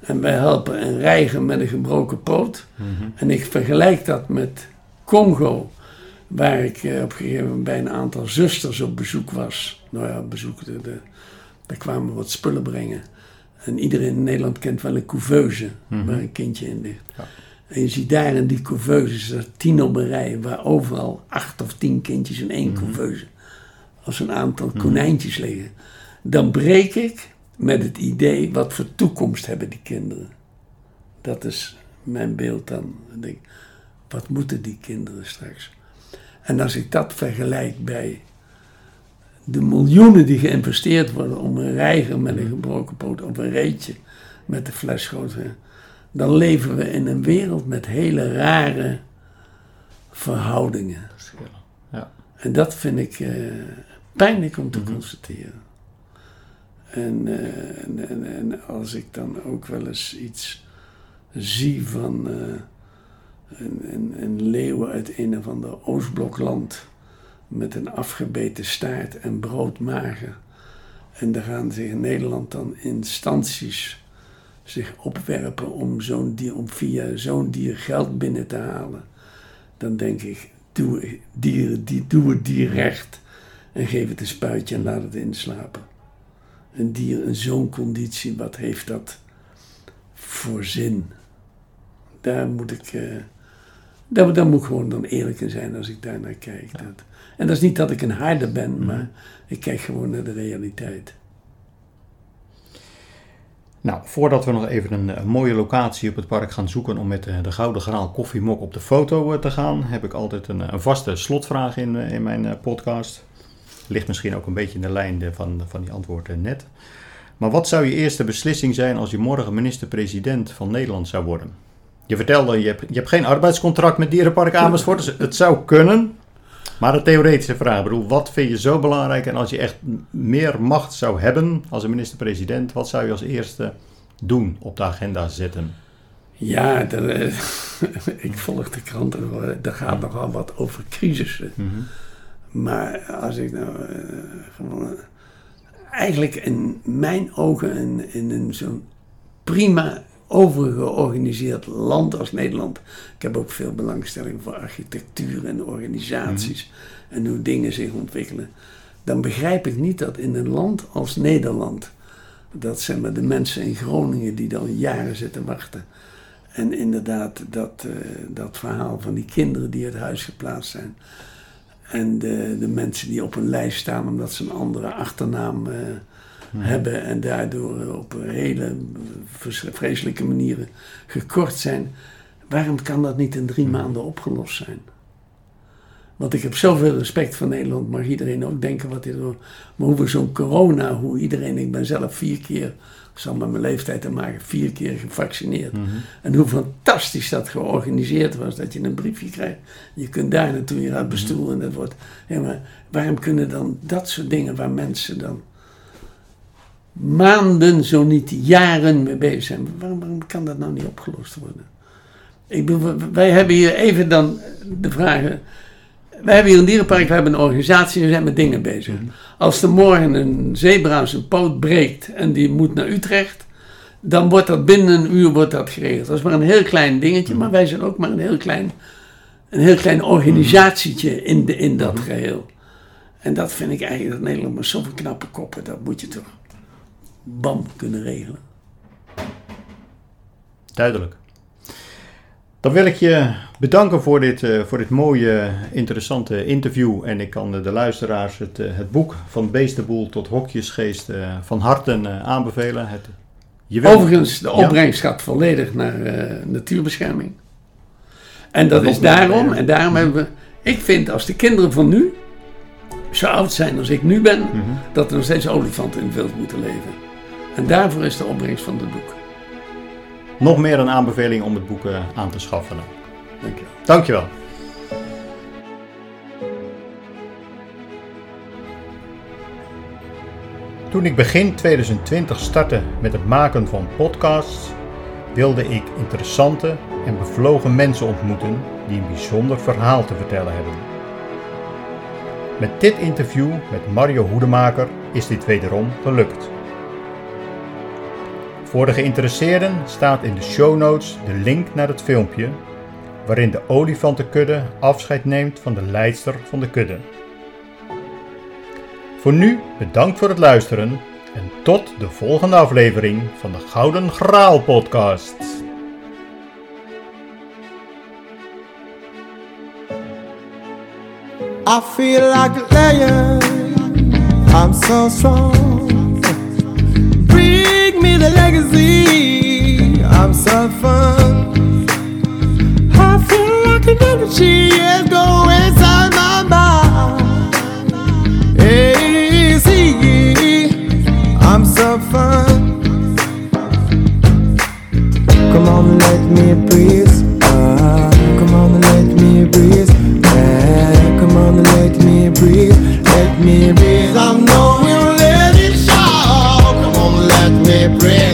En wij helpen een reiger met een gebroken poot. En ik vergelijk dat met Congo, waar ik eh, op een gegeven moment bij een aantal zusters op bezoek was. Nou ja, op bezoek, de, de, daar kwamen we wat spullen brengen. En iedereen in Nederland kent wel een couveuse, waar een kindje in ligt. Ja. En je ziet daar in die couveuses, er tien op een rij, waar overal acht of tien kindjes in één couveuse. Als een aantal konijntjes liggen. Dan breek ik met het idee, wat voor toekomst hebben die kinderen? Dat is mijn beeld dan. Dan denk ik, wat moeten die kinderen straks? En als ik dat vergelijk bij de miljoenen die geïnvesteerd worden om een reiger met een gebroken poot of een reetje met de fles groot, dan leven we in een wereld met hele rare verhoudingen. Ja. En dat vind ik eh, pijnlijk om te constateren. En, eh, en, en, en als ik dan ook wel eens iets zie van eh, een, een, een leeuw uit een of ander Oostblokland met een afgebeten staart en broodmager. En daar gaan zich in Nederland dan instanties zich opwerpen om, zo'n dier, om via zo'n dier geld binnen te halen. Dan denk ik, doe, dieren, die, doe het dier recht en geef het een spuitje en laat het inslapen. Een dier in zo'n conditie, wat heeft dat voor zin? Daar moet ik, uh, daar, daar moet ik gewoon dan eerlijk in zijn als ik daar naar kijk. Dat, en dat is niet dat ik een harde ben, Mhm. maar ik kijk gewoon naar de realiteit. Nou, voordat we nog even een, een mooie locatie op het park gaan zoeken om met eh, de Gouden Graal koffiemok op de foto eh, te gaan, heb ik altijd een, een vaste slotvraag in, eh, in mijn eh, podcast. Ligt misschien ook een beetje in de lijn eh, van, van die antwoorden net. Maar wat zou je eerste beslissing zijn als je morgen minister-president van Nederland zou worden? Je vertelde, je hebt, je hebt geen arbeidscontract met Dierenpark Amersfoort, dus het zou kunnen. Maar een theoretische vraag, ik bedoel, wat vind je zo belangrijk? En als je echt meer macht zou hebben als een minister-president, wat zou je als eerste doen, op de agenda zetten? Ja, eh, [LAUGHS] ik volg de kranten, hoor. er gaat nogal wat over crisissen. Maar als ik nou eh, gewoon. eh, Eigenlijk in mijn ogen in, in een zo'n prima overgeorganiseerd land als Nederland. Ik heb ook veel belangstelling voor architectuur en organisaties en hoe dingen zich ontwikkelen. Dan begrijp ik niet dat in een land als Nederland, dat zeg maar de mensen in Groningen die dan jaren zitten wachten. En inderdaad, dat, eh, dat verhaal van die kinderen die uit huis geplaatst zijn. En de, de mensen die op een lijst staan omdat ze een andere achternaam hebben en daardoor op hele vreselijke manieren gekort zijn. Waarom kan dat niet in drie maanden opgelost zijn? Want ik heb zoveel respect voor Nederland, mag iedereen ook denken wat hij wil. Maar hoe we zo'n corona, hoe iedereen, ik ben zelf vier keer, ik zal met mijn leeftijd te maken, vier keer gevaccineerd. En hoe fantastisch dat georganiseerd was, dat je een briefje krijgt. Je kunt daar naartoe, je gaat bestoelen en dat wordt... Maar waarom kunnen dan dat soort dingen waar mensen dan maanden, zo niet jaren mee bezig zijn, waarom, waarom kan dat nou niet opgelost worden? Ik bedoel, wij hebben hier even dan de vragen... Wij hebben hier een dierenpark, we hebben een organisatie we zijn met dingen bezig. Als er morgen een zebra zijn poot breekt en die moet naar Utrecht, dan wordt dat binnen een uur wordt dat geregeld. Dat is maar een heel klein dingetje, maar wij zijn ook maar een heel klein, een heel klein organisatietje in, de, in dat geheel. En dat vind ik eigenlijk dat Nederland met zoveel knappe koppen, dat moet je toch bam kunnen regelen. Duidelijk. Dan wil ik je bedanken voor dit, eh, voor dit mooie, interessante interview. En ik kan eh, de luisteraars het, eh, het boek Van Beestenboel tot Hokjesgeest eh, van harte aanbevelen. Het, je wil- Overigens, de Ja. opbrengst gaat volledig naar eh, natuurbescherming. En dat Dat is daarom, en daarom hebben we... Ik vind als de kinderen van nu zo oud zijn als ik nu ben, Mhm. dat er nog steeds olifanten in het wild moeten leven. En daarvoor is de opbrengst van het boek. Nog meer een aanbeveling om het boek eh, aan te schaffen. Dank je wel. Dankjewel. Toen ik begin 2020 startte met het maken van podcasts, wilde ik interessante en bevlogen mensen ontmoeten die een bijzonder verhaal te vertellen hebben. Met dit interview met Mario Hoedemaker is dit wederom gelukt. Voor de geïnteresseerden staat in de show notes de link naar het filmpje waarin de olifantenkudde afscheid neemt van de leidster van de kudde. Voor nu bedankt voor het luisteren en tot de volgende aflevering van de Gouden Graal podcast. I feel like lion. I'm so strong. me the legacy I'm suffering. I feel like an energy is going inside my mind. Hey, I'm suffering. Come on, let me breathe. Come on, let me breathe. Come on, let me breathe. Let me breathe. I'm no. pray.